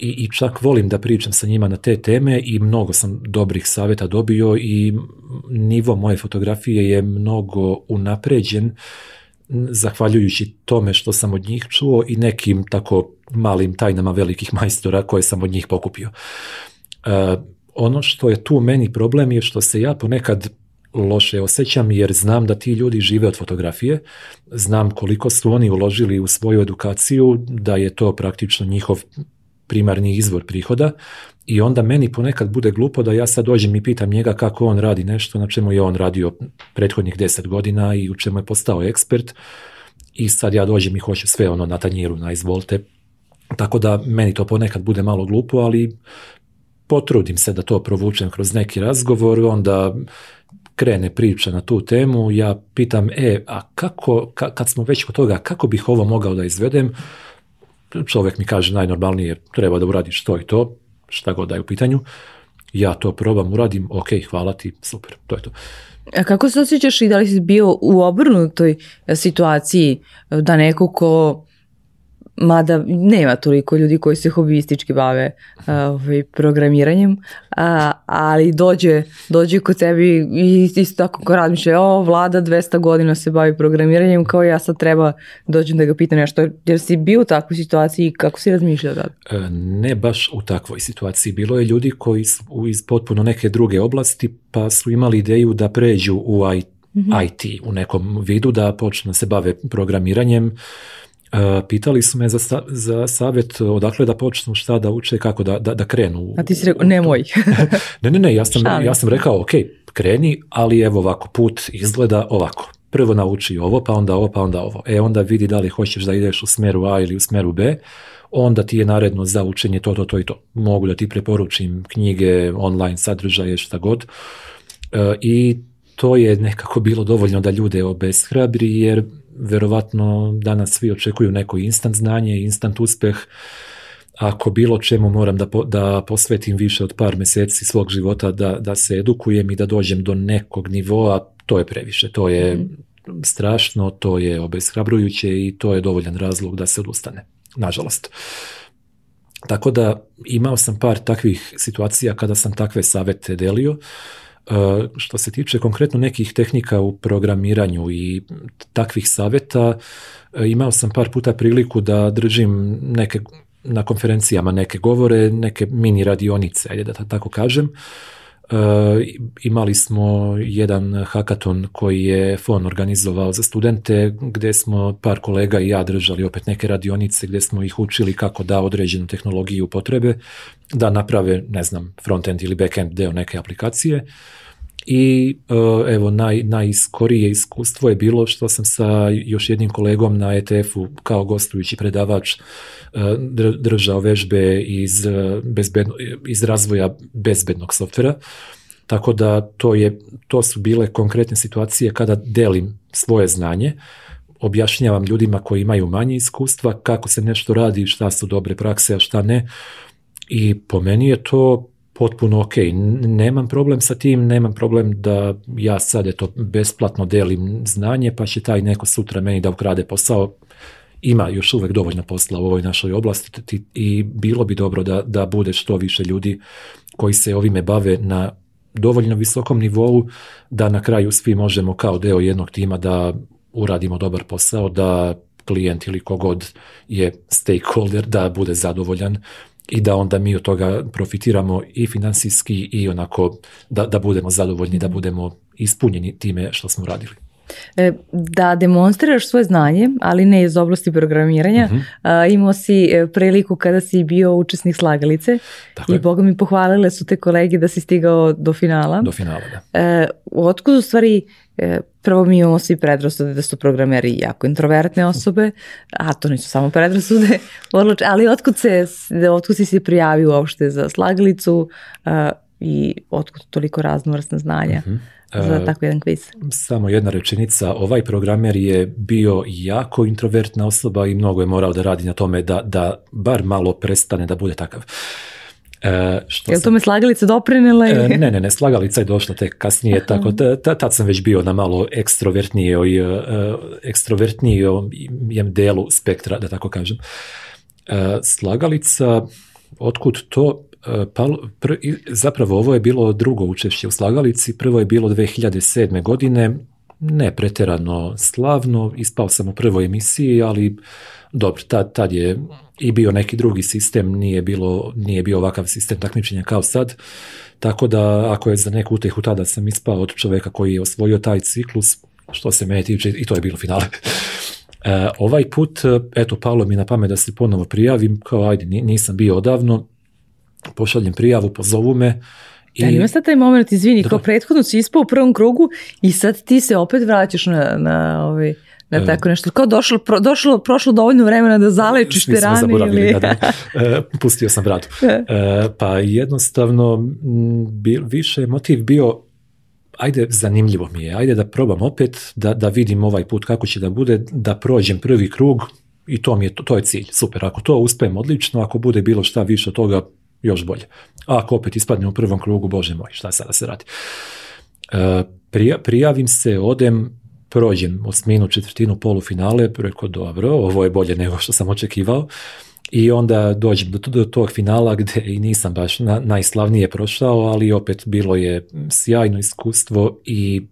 i, i čak volim da pričam sa njima na te teme i mnogo sam dobrih savjeta dobio i nivo moje fotografije je mnogo unapređen zahvaljujući tome što sam od njih čuo i nekim tako malim tajnama velikih majstora koje sam od njih pokupio. E, ono što je tu meni problem je što se ja ponekad loše osjećam jer znam da ti ljudi žive od fotografije, znam koliko su oni uložili u svoju edukaciju, da je to praktično njihov primarni izvor prihoda i onda meni ponekad bude glupo da ja sad dođem i pitam njega kako on radi nešto na čemu je on radio prethodnih deset godina i u čemu je postao ekspert i sad ja dođem i hoću sve ono na tanjiru, na izvolte. Tako da meni to ponekad bude malo glupo, ali potrudim se da to provučem kroz neki razgovor, onda krene priča na tu temu, ja pitam, e, a kako, kad smo već kod toga, kako bih ovo mogao da izvedem, čovjek mi kaže najnormalnije treba da uradiš to i to, šta god da je u pitanju, ja to probam, uradim, ok, hvala ti, super, to je to. A kako se osjećaš i da li si bio u obrnutoj situaciji da neko ko mada nema toliko ljudi koji se hobistički bave ovaj, programiranjem, a, ali dođe, dođe kod tebi i isto tako ko razmišlja, o, vlada 200 godina se bavi programiranjem, kao ja sad treba dođem da ga pitam nešto, jer si bio u takvoj situaciji, kako si razmišljao da? E, ne baš u takvoj situaciji, bilo je ljudi koji su iz potpuno neke druge oblasti, pa su imali ideju da pređu u IT, mhm. IT u nekom vidu, da počne se bave programiranjem, E, pitali su me za, za savjet odakle da počnu, šta da uče, kako da, da, da krenu. A ti si rekao, moj. ne, ne, ne, ja sam, ja sam rekao, ok, kreni, ali evo ovako, put izgleda ovako. Prvo nauči ovo, pa onda ovo, pa onda ovo. E, onda vidi da li hoćeš da ideš u smjeru A ili u smjeru B, onda ti je naredno za učenje to, to, to i to. Mogu da ti preporučim knjige, online sadržaje, šta god. E, I to je nekako bilo dovoljno da ljude obeshrabri, jer verovatno danas svi očekuju neko instant znanje, instant uspjeh. Ako bilo čemu moram da, da posvetim više od par mjeseci svog života da, da se edukujem i da dođem do nekog nivoa, to je previše. To je mhm. strašno, to je obeshrabrujuće i to je dovoljan razlog da se odustane, nažalost. Tako da imao sam par takvih situacija kada sam takve savete delio. E, što se tiče konkretno nekih tehnika u programiranju i takvih savjeta, e, imao sam par puta priliku da držim neke na konferencijama neke govore, neke mini radionice, ajde da tako kažem, E, imali smo jedan hakaton koji je FON organizovao za studente gdje smo par kolega i ja držali opet neke radionice gdje smo ih učili kako da određenu tehnologiju potrebe da naprave, ne znam, frontend ili backend deo neke aplikacije. I e, evo, naj, najskorije iskustvo je bilo što sam sa još jednim kolegom na ETF-u kao gostujući predavač E, držao vežbe iz, e, bezbedno, iz razvoja bezbednog softvera. Tako da to, je, to su bile konkretne situacije kada delim svoje znanje, objašnjavam ljudima koji imaju manje iskustva kako se nešto radi, šta su dobre prakse, a šta ne. I po meni je to potpuno ok. Nemam problem sa tim, nemam problem da ja sad eto besplatno delim znanje pa će taj neko sutra meni da ukrade posao ima još uvijek dovoljno posla u ovoj našoj oblasti i bilo bi dobro da, da bude što više ljudi koji se ovime bave na dovoljno visokom nivou da na kraju svi možemo kao deo jednog tima da uradimo dobar posao, da klijent ili kogod je stakeholder da bude zadovoljan i da onda mi od toga profitiramo i financijski i onako da, da budemo zadovoljni, da mhm. budemo ispunjeni time što smo radili. E, da demonstriraš svoje znanje, ali ne iz oblasti programiranja. uh Imao si e, priliku kada si bio učesnik slagalice Tako i Boga mi pohvalile su te kolege da si stigao do finala. Do finala, da. E, otkud u stvari prvo mi imamo svi predrasude da su programeri jako introvertne osobe, a to nisu samo predrasude, ali otkud, se, otkud si se prijavio uopšte za slagalicu, i otkud toliko raznovrsna znanja mhm. za e, tako jedan kviz. Samo jedna rečenica, ovaj programer je bio jako introvertna osoba i mnogo je morao da radi na tome da, da bar malo prestane da bude takav. Uh, što Jel to me slagalica e, ne, ne, ne, slagalica je došla tek kasnije, tako ta, tad sam već bio na malo ekstrovertnijoj, jem delu spektra, da tako kažem. slagalica, otkud to, E, palo, zapravo ovo je bilo drugo učešće u slagalici, prvo je bilo 2007. godine, ne preterano slavno, ispao sam u prvoj emisiji, ali dobro, tad, tad je i bio neki drugi sistem, nije, bilo, nije bio ovakav sistem takmičenja kao sad, tako da ako je za neku utehu tada sam ispao od čoveka koji je osvojio taj ciklus, što se mene tiče, i to je bilo finale. E, ovaj put, eto, palo mi na pamet da se ponovo prijavim, kao ajde, nisam bio odavno, pošaljem prijavu, pozovu me. I... Da, sad taj moment, izvini, ko kao prethodno si ispao u prvom krugu i sad ti se opet vraćaš na, na ovaj... Na e, tako nešto, kao došlo, pro, došlo, prošlo dovoljno vremena da zalečiš te rane ili... da. E, pustio sam vratu. E. pa jednostavno, više motiv bio ajde, zanimljivo mi je, ajde da probam opet, da, da vidim ovaj put kako će da bude, da prođem prvi krug i to mi je, to, to je cilj, super, ako to uspem odlično, ako bude bilo šta više od toga, još bolje. A ako opet ispadnem u prvom krugu, bože moj, šta sada se radi? E, prija, prijavim se, odem, prođem osminu, četvrtinu, polufinale, preko dobro, ovo je bolje nego što sam očekivao. I onda dođem do, do tog finala gdje i nisam baš najslavnije prošao, ali opet bilo je sjajno iskustvo i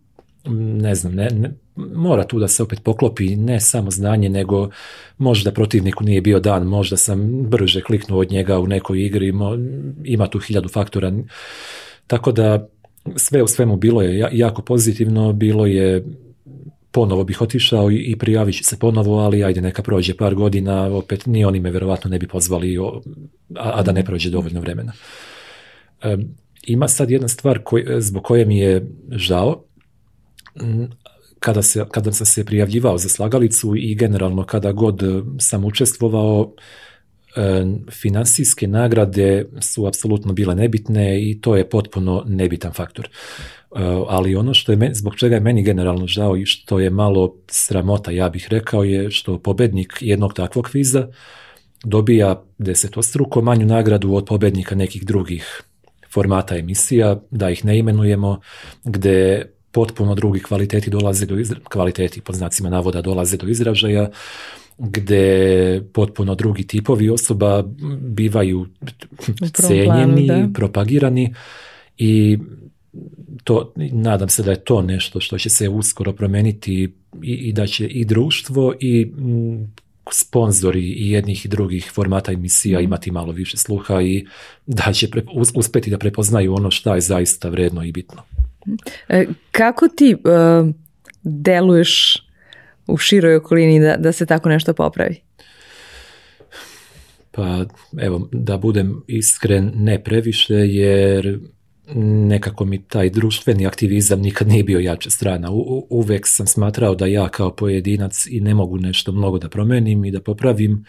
ne znam, ne, ne, mora tu da se opet poklopi ne samo znanje, nego možda protivniku nije bio dan, možda sam brže kliknuo od njega u nekoj igri, ima tu hiljadu faktora. Tako da sve u svemu bilo je jako pozitivno, bilo je ponovo bih otišao i prijavit ću se ponovo, ali ajde neka prođe par godina, opet ni oni me vjerovatno ne bi pozvali, a, da ne prođe dovoljno vremena. ima sad jedna stvar koj, zbog koje mi je žao, kada, se, kada sam se prijavljivao za slagalicu i generalno kada god e, sam učestvovao, e, financijske nagrade su apsolutno bile nebitne i to je potpuno nebitan faktor. E, ali ono što je, zbog čega je meni generalno žao i što je malo sramota, ja bih rekao, je što pobednik jednog takvog kviza dobija desetostruko manju nagradu od pobednika nekih drugih formata emisija, da ih ne imenujemo, gde potpuno drugi kvaliteti dolaze do izra... kvaliteti pod znacima navoda dolaze do izražaja gde potpuno drugi tipovi osoba bivaju cijenjeni, propagirani i to, nadam se da je to nešto što će se uskoro promeniti i, i da će i društvo i mm, sponzori i jednih i drugih formata emisija mhm. imati malo više sluha i da će pre, uspeti da prepoznaju ono šta je zaista vredno i bitno. E, kako ti uh, deluješ u široj okolini da, da se tako nešto popravi? Pa evo, da budem iskren, ne previše, jer nekako mi taj društveni aktivizam nikad nije bio jača strana. U, uvek sam smatrao da ja kao pojedinac i ne mogu nešto mnogo da promenim i da popravim.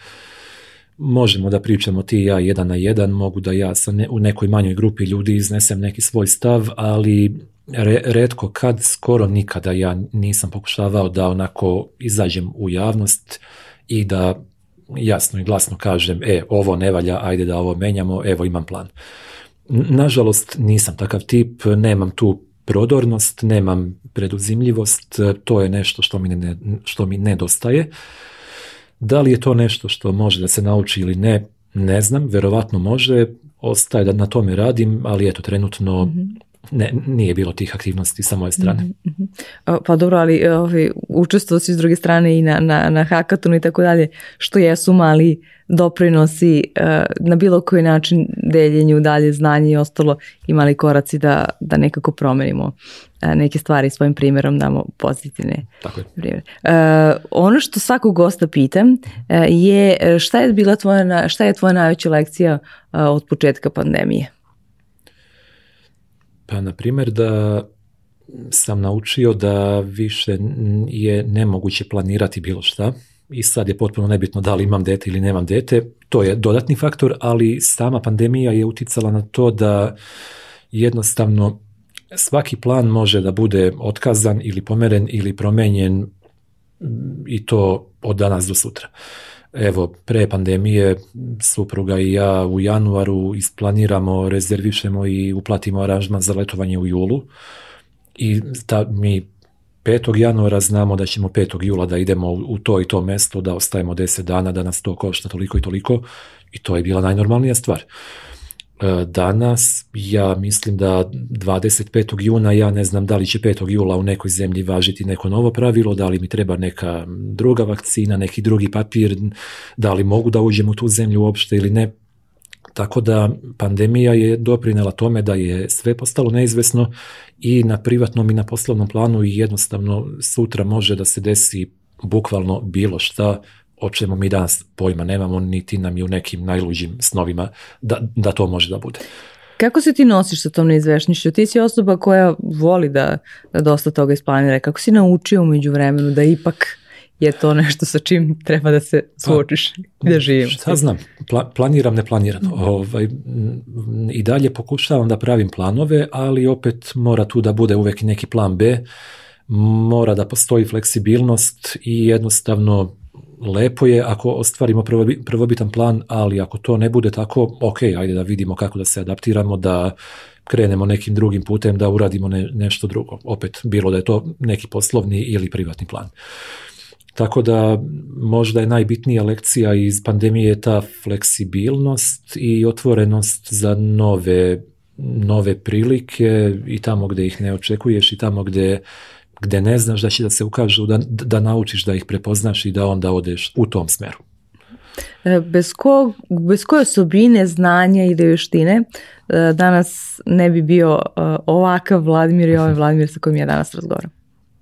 Možemo da pričamo ti ja jedan na jedan, mogu da ja sa ne, u nekoj manjoj grupi ljudi iznesem neki svoj stav, ali re, redko kad, skoro nikada ja nisam pokušavao da onako izađem u javnost i da jasno i glasno kažem, e, ovo ne valja, ajde da ovo menjamo, evo imam plan. Nažalost, nisam takav tip, nemam tu prodornost, nemam preduzimljivost, to je nešto što mi, ne, što mi nedostaje. Da li je to nešto što može da se nauči ili ne, ne znam, verovatno može, ostaje da na tome radim, ali eto, trenutno mhm ne, nije bilo tih aktivnosti sa moje strane. Mhm, mhm. Pa dobro, ali e, ovi, učestvo si s druge strane i na, na, na i tako dalje, što jesu mali doprinosi e, na bilo koji način deljenju dalje znanje i ostalo Imali koraci da, da nekako promenimo e, neke stvari svojim primjerom damo pozitivne Tako ono što svakog gosta pitam je šta je bila tvoja, šta je tvoja najveća lekcija od početka pandemije? Pa, na primjer, da sam naučio da više je nemoguće planirati bilo šta i sad je potpuno nebitno da li imam dete ili nemam dete. To je dodatni faktor, ali sama pandemija je uticala na to da jednostavno svaki plan može da bude otkazan ili pomeren ili promenjen i to od danas do sutra. Evo, pre pandemije supruga i ja u januaru isplaniramo, rezervišemo i uplatimo aranžman za letovanje u julu. I ta, mi 5. januara znamo da ćemo 5. jula da idemo u to i to mesto, da ostajemo 10 dana, da nas to košta toliko i toliko i to je bila najnormalnija stvar. E, danas. Ja mislim da 25. juna, ja ne znam da li će 5. jula u nekoj zemlji važiti neko novo pravilo, da li mi treba neka druga vakcina, neki drugi papir, da li mogu da uđem u tu zemlju uopšte ili ne. Tako da pandemija je doprinela tome da je sve postalo neizvesno i na privatnom i na poslovnom planu i jednostavno sutra može da se desi bukvalno bilo šta o čemu mi danas pojma nemamo, niti nam je u nekim najluđim snovima da, da to može da bude. Kako se ti nosiš sa tom neizvešnišću? Ti si osoba koja voli da, da dosta toga isplanira. Kako si naučio umeđu vremenu da ipak je to nešto sa čim treba da se pa, suočiš pa, da živim. Šta znam, planiram, ne planiram. Ovaj, I dalje pokušavam da pravim planove, ali opet mora tu da bude uvek neki plan B, mora da postoji fleksibilnost i jednostavno lepo je ako ostvarimo prvobitan plan, ali ako to ne bude tako, ok, ajde da vidimo kako da se adaptiramo, da krenemo nekim drugim putem, da uradimo nešto drugo. Opet, bilo da je to neki poslovni ili privatni plan. Tako da možda je najbitnija lekcija iz pandemije ta fleksibilnost i otvorenost za nove, nove prilike i tamo gdje ih ne očekuješ i tamo gdje gde ne znaš da će da se ukažu, da, da naučiš da ih prepoznaš i da onda odeš u tom smeru. E, bez, kog, bez koje osobine, znanja i vještine e, danas ne bi bio e, ovakav Vladimir i ovaj mhm. Vladimir sa kojim ja danas razgovaram?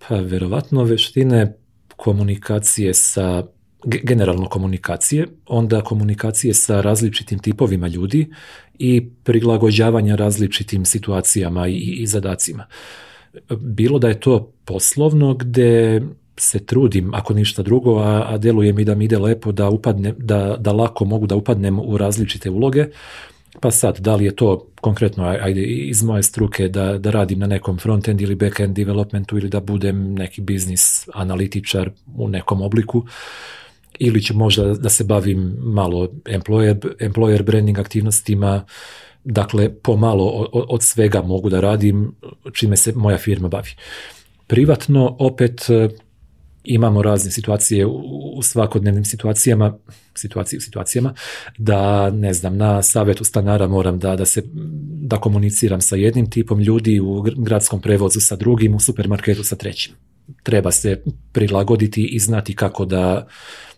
Pa verovatno veštine komunikacije sa, generalno komunikacije, onda komunikacije sa različitim tipovima ljudi i prilagođavanja različitim situacijama i zadacima. Bilo da je to poslovno gde se trudim, ako ništa drugo, a, a deluje mi da mi ide lepo da, upadne, da, da lako mogu da upadnem u različite uloge, pa sad, da li je to konkretno ajde, iz moje struke da, da radim na nekom front-end ili back-end developmentu ili da budem neki biznis analitičar u nekom obliku, ili ću možda da se bavim malo employer, employer branding aktivnostima, Dakle, pomalo od svega mogu da radim čime se moja firma bavi. Privatno, opet, e, imamo razne situacije u svakodnevnim situacijama, situaciji u situacijama, da ne znam, na savjetu stanara moram da, da se da komuniciram sa jednim tipom ljudi u gradskom prevozu sa drugim, u supermarketu sa trećim. Treba se prilagoditi i znati kako da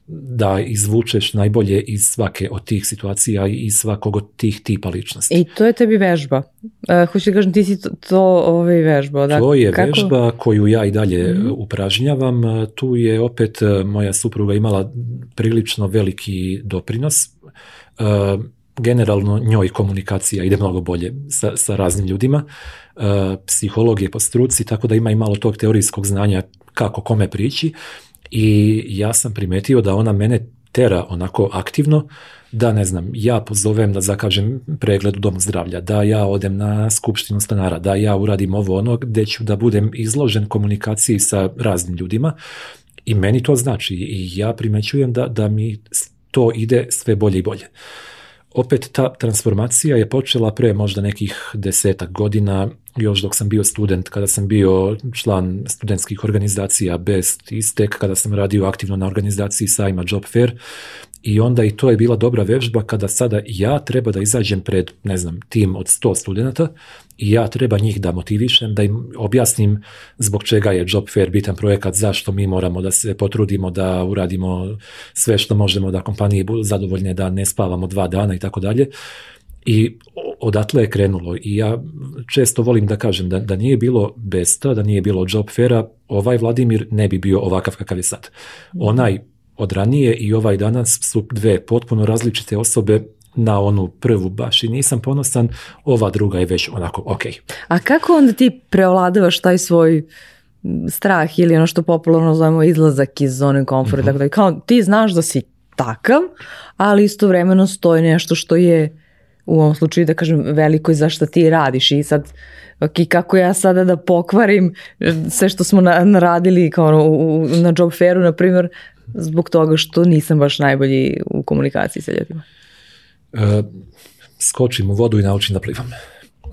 da izvučeš najbolje iz svake od tih situacija i iz svakog od tih tipa ličnosti. I to je tebi vežba. Uh, hoću ti si to, to ovaj, vežba. to je kako... vežba koju ja i dalje mhm. upražnjavam. E, tu je opet e, moja supruga imala prilično veliki doprinos. generalno njoj komunikacija ide mnogo bolje sa, sa raznim ljudima, Uh, psiholog je po struci, tako da ima i malo tog teorijskog znanja kako kome prići, i ja sam primetio da ona mene tera onako aktivno da ne znam, ja pozovem da zakažem pregled u domu zdravlja, da ja odem na skupštinu stanara, da ja uradim ovo ono gde ću da budem izložen komunikaciji sa raznim ljudima i meni to znači i ja primećujem da, da mi to ide sve bolje i bolje. Opet ta transformacija je počela pre možda nekih desetak godina još dok sam bio student, kada sam bio član studentskih organizacija Best Istek, kada sam radio aktivno na organizaciji sajma Job Fair i onda i to je bila dobra vežba kada sada ja treba da izađem pred, ne znam, tim od 100 studenta i ja treba njih da motivišem, da im objasnim zbog čega je Job Fair bitan projekat, zašto mi moramo da se potrudimo, da uradimo sve što možemo, da kompanije budu zadovoljne, da ne spavamo dva dana i tako dalje. I odatle je krenulo i ja često volim da kažem da, da nije bilo Besta, da nije bilo Job Fera, ovaj Vladimir ne bi bio ovakav kakav je sad. Mhm. Onaj od ranije i ovaj danas su dve potpuno različite osobe na onu prvu baš i nisam ponosan, ova druga je već onako ok. A kako onda ti preovladavaš taj svoj strah ili ono što popularno zovemo izlazak iz zone komforta? mm-hmm. kao ti znaš da si takav, ali istovremeno stoji nešto što je u ovom slučaju da kažem veliko za što ti radiš i sad kako ja sada da pokvarim e, sve što smo naradili kao ono, na job fairu na primjer zbog toga što nisam baš najbolji u komunikaciji sa ljudima. E, skočim u vodu i naučim da plivam.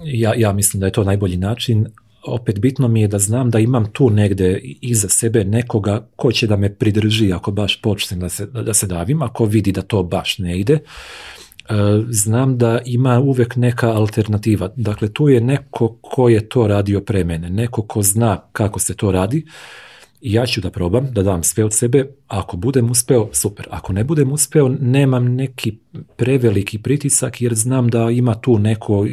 Ja, ja mislim da je to najbolji način. Opet bitno mi je da znam da imam tu negde iza sebe nekoga ko će da me pridrži ako baš počnem da se, da se davim, ako vidi da to baš ne ide. E, znam da ima uvek neka alternativa. Dakle, tu je neko ko je to radio pre mene, neko ko zna kako se to radi. ja ću da probam, da dam sve od sebe. Ako budem uspeo, super. Ako ne budem uspeo, nemam neki preveliki pritisak jer znam da ima tu neko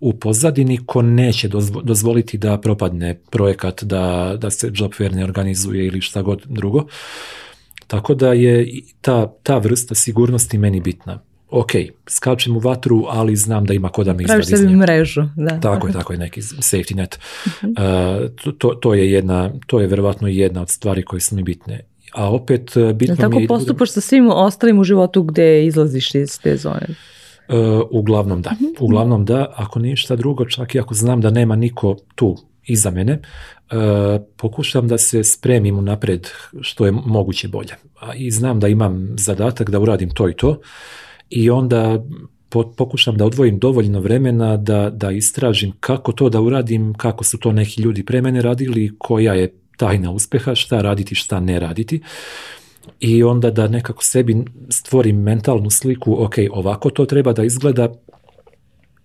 u pozadini ko neće dozvoliti da propadne projekat, da, da se job fair ne organizuje ili šta god drugo. Tako da je ta, ta vrsta sigurnosti meni bitna ok, skačem u vatru, ali znam da ima ko da me izvadi iz mrežu, da. Tako je, tako je, neki safety net. Mhm. Uh, to, to, je jedna, to je verovatno jedna od stvari koje su mi bitne. A opet e, bitno mi je... tako postupaš sa svim ostalim u životu gdje izlaziš iz te zone? Uh, uglavnom da. Mhm. Uglavnom da, ako ništa drugo, čak i ako znam da nema niko tu iza mene, uh, pokušam da se spremim unaprijed što je moguće bolje. I znam da imam zadatak da uradim to i to, i onda pokušam da odvojim dovoljno vremena da, da istražim kako to da uradim, kako su to neki ljudi pre mene radili, koja je tajna uspjeha, šta raditi, šta ne raditi i onda da nekako sebi stvorim mentalnu sliku, ok, ovako to treba da izgleda,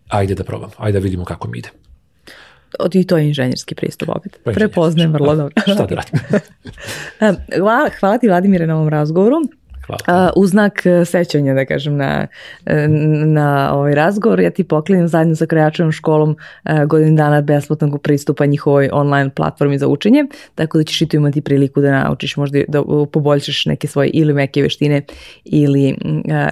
ajde da probam, ajde da vidimo kako mi ide. I to je inženjerski pristup opet. Prepoznajem vrlo dobro. Šta hvala, hvala ti Vladimire na ovom razgovoru. Hvala. u znak e, sećanja, da kažem, na, e, na ovaj razgovor, ja ti poklinim zajedno sa krajačevom školom e, godin dana besplatnog pristupa njihovoj online platformi za učenje, tako da ćeš i tu imati priliku da naučiš možda da poboljšaš neke svoje ili meke veštine ili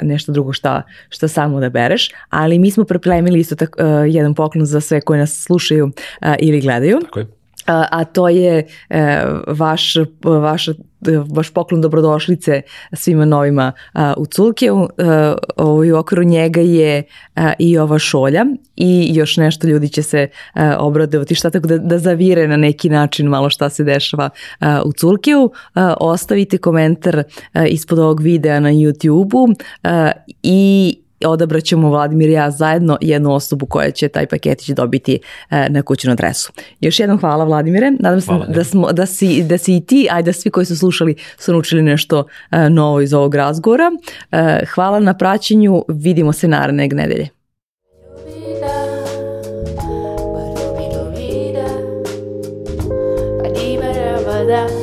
nešto drugo šta, šta samo da bereš, ali mi smo pripremili isto tako, jedan poklon za sve koji nas slušaju ili gledaju. Tako je a to je e, vaš, vaš poklon dobrodošlice svima novima u Culkiju. E, u okviru njega je e, i ova šolja i još nešto ljudi će se obradovati šta tako da, zavire na neki način malo šta se dešava u Culkiju. Ostavite komentar ispod ovog videa na YouTube-u i odabrat ćemo Vladimir i ja zajedno jednu osobu koja će taj paketić dobiti e, na kućnu adresu. Još jednom hvala Vladimire, nadam se da, smo, da, si, da si i ti, a i da svi koji su slušali su naučili nešto e, novo iz ovog razgovora. E, hvala na praćenju, vidimo se naredne nedelje. Pa pa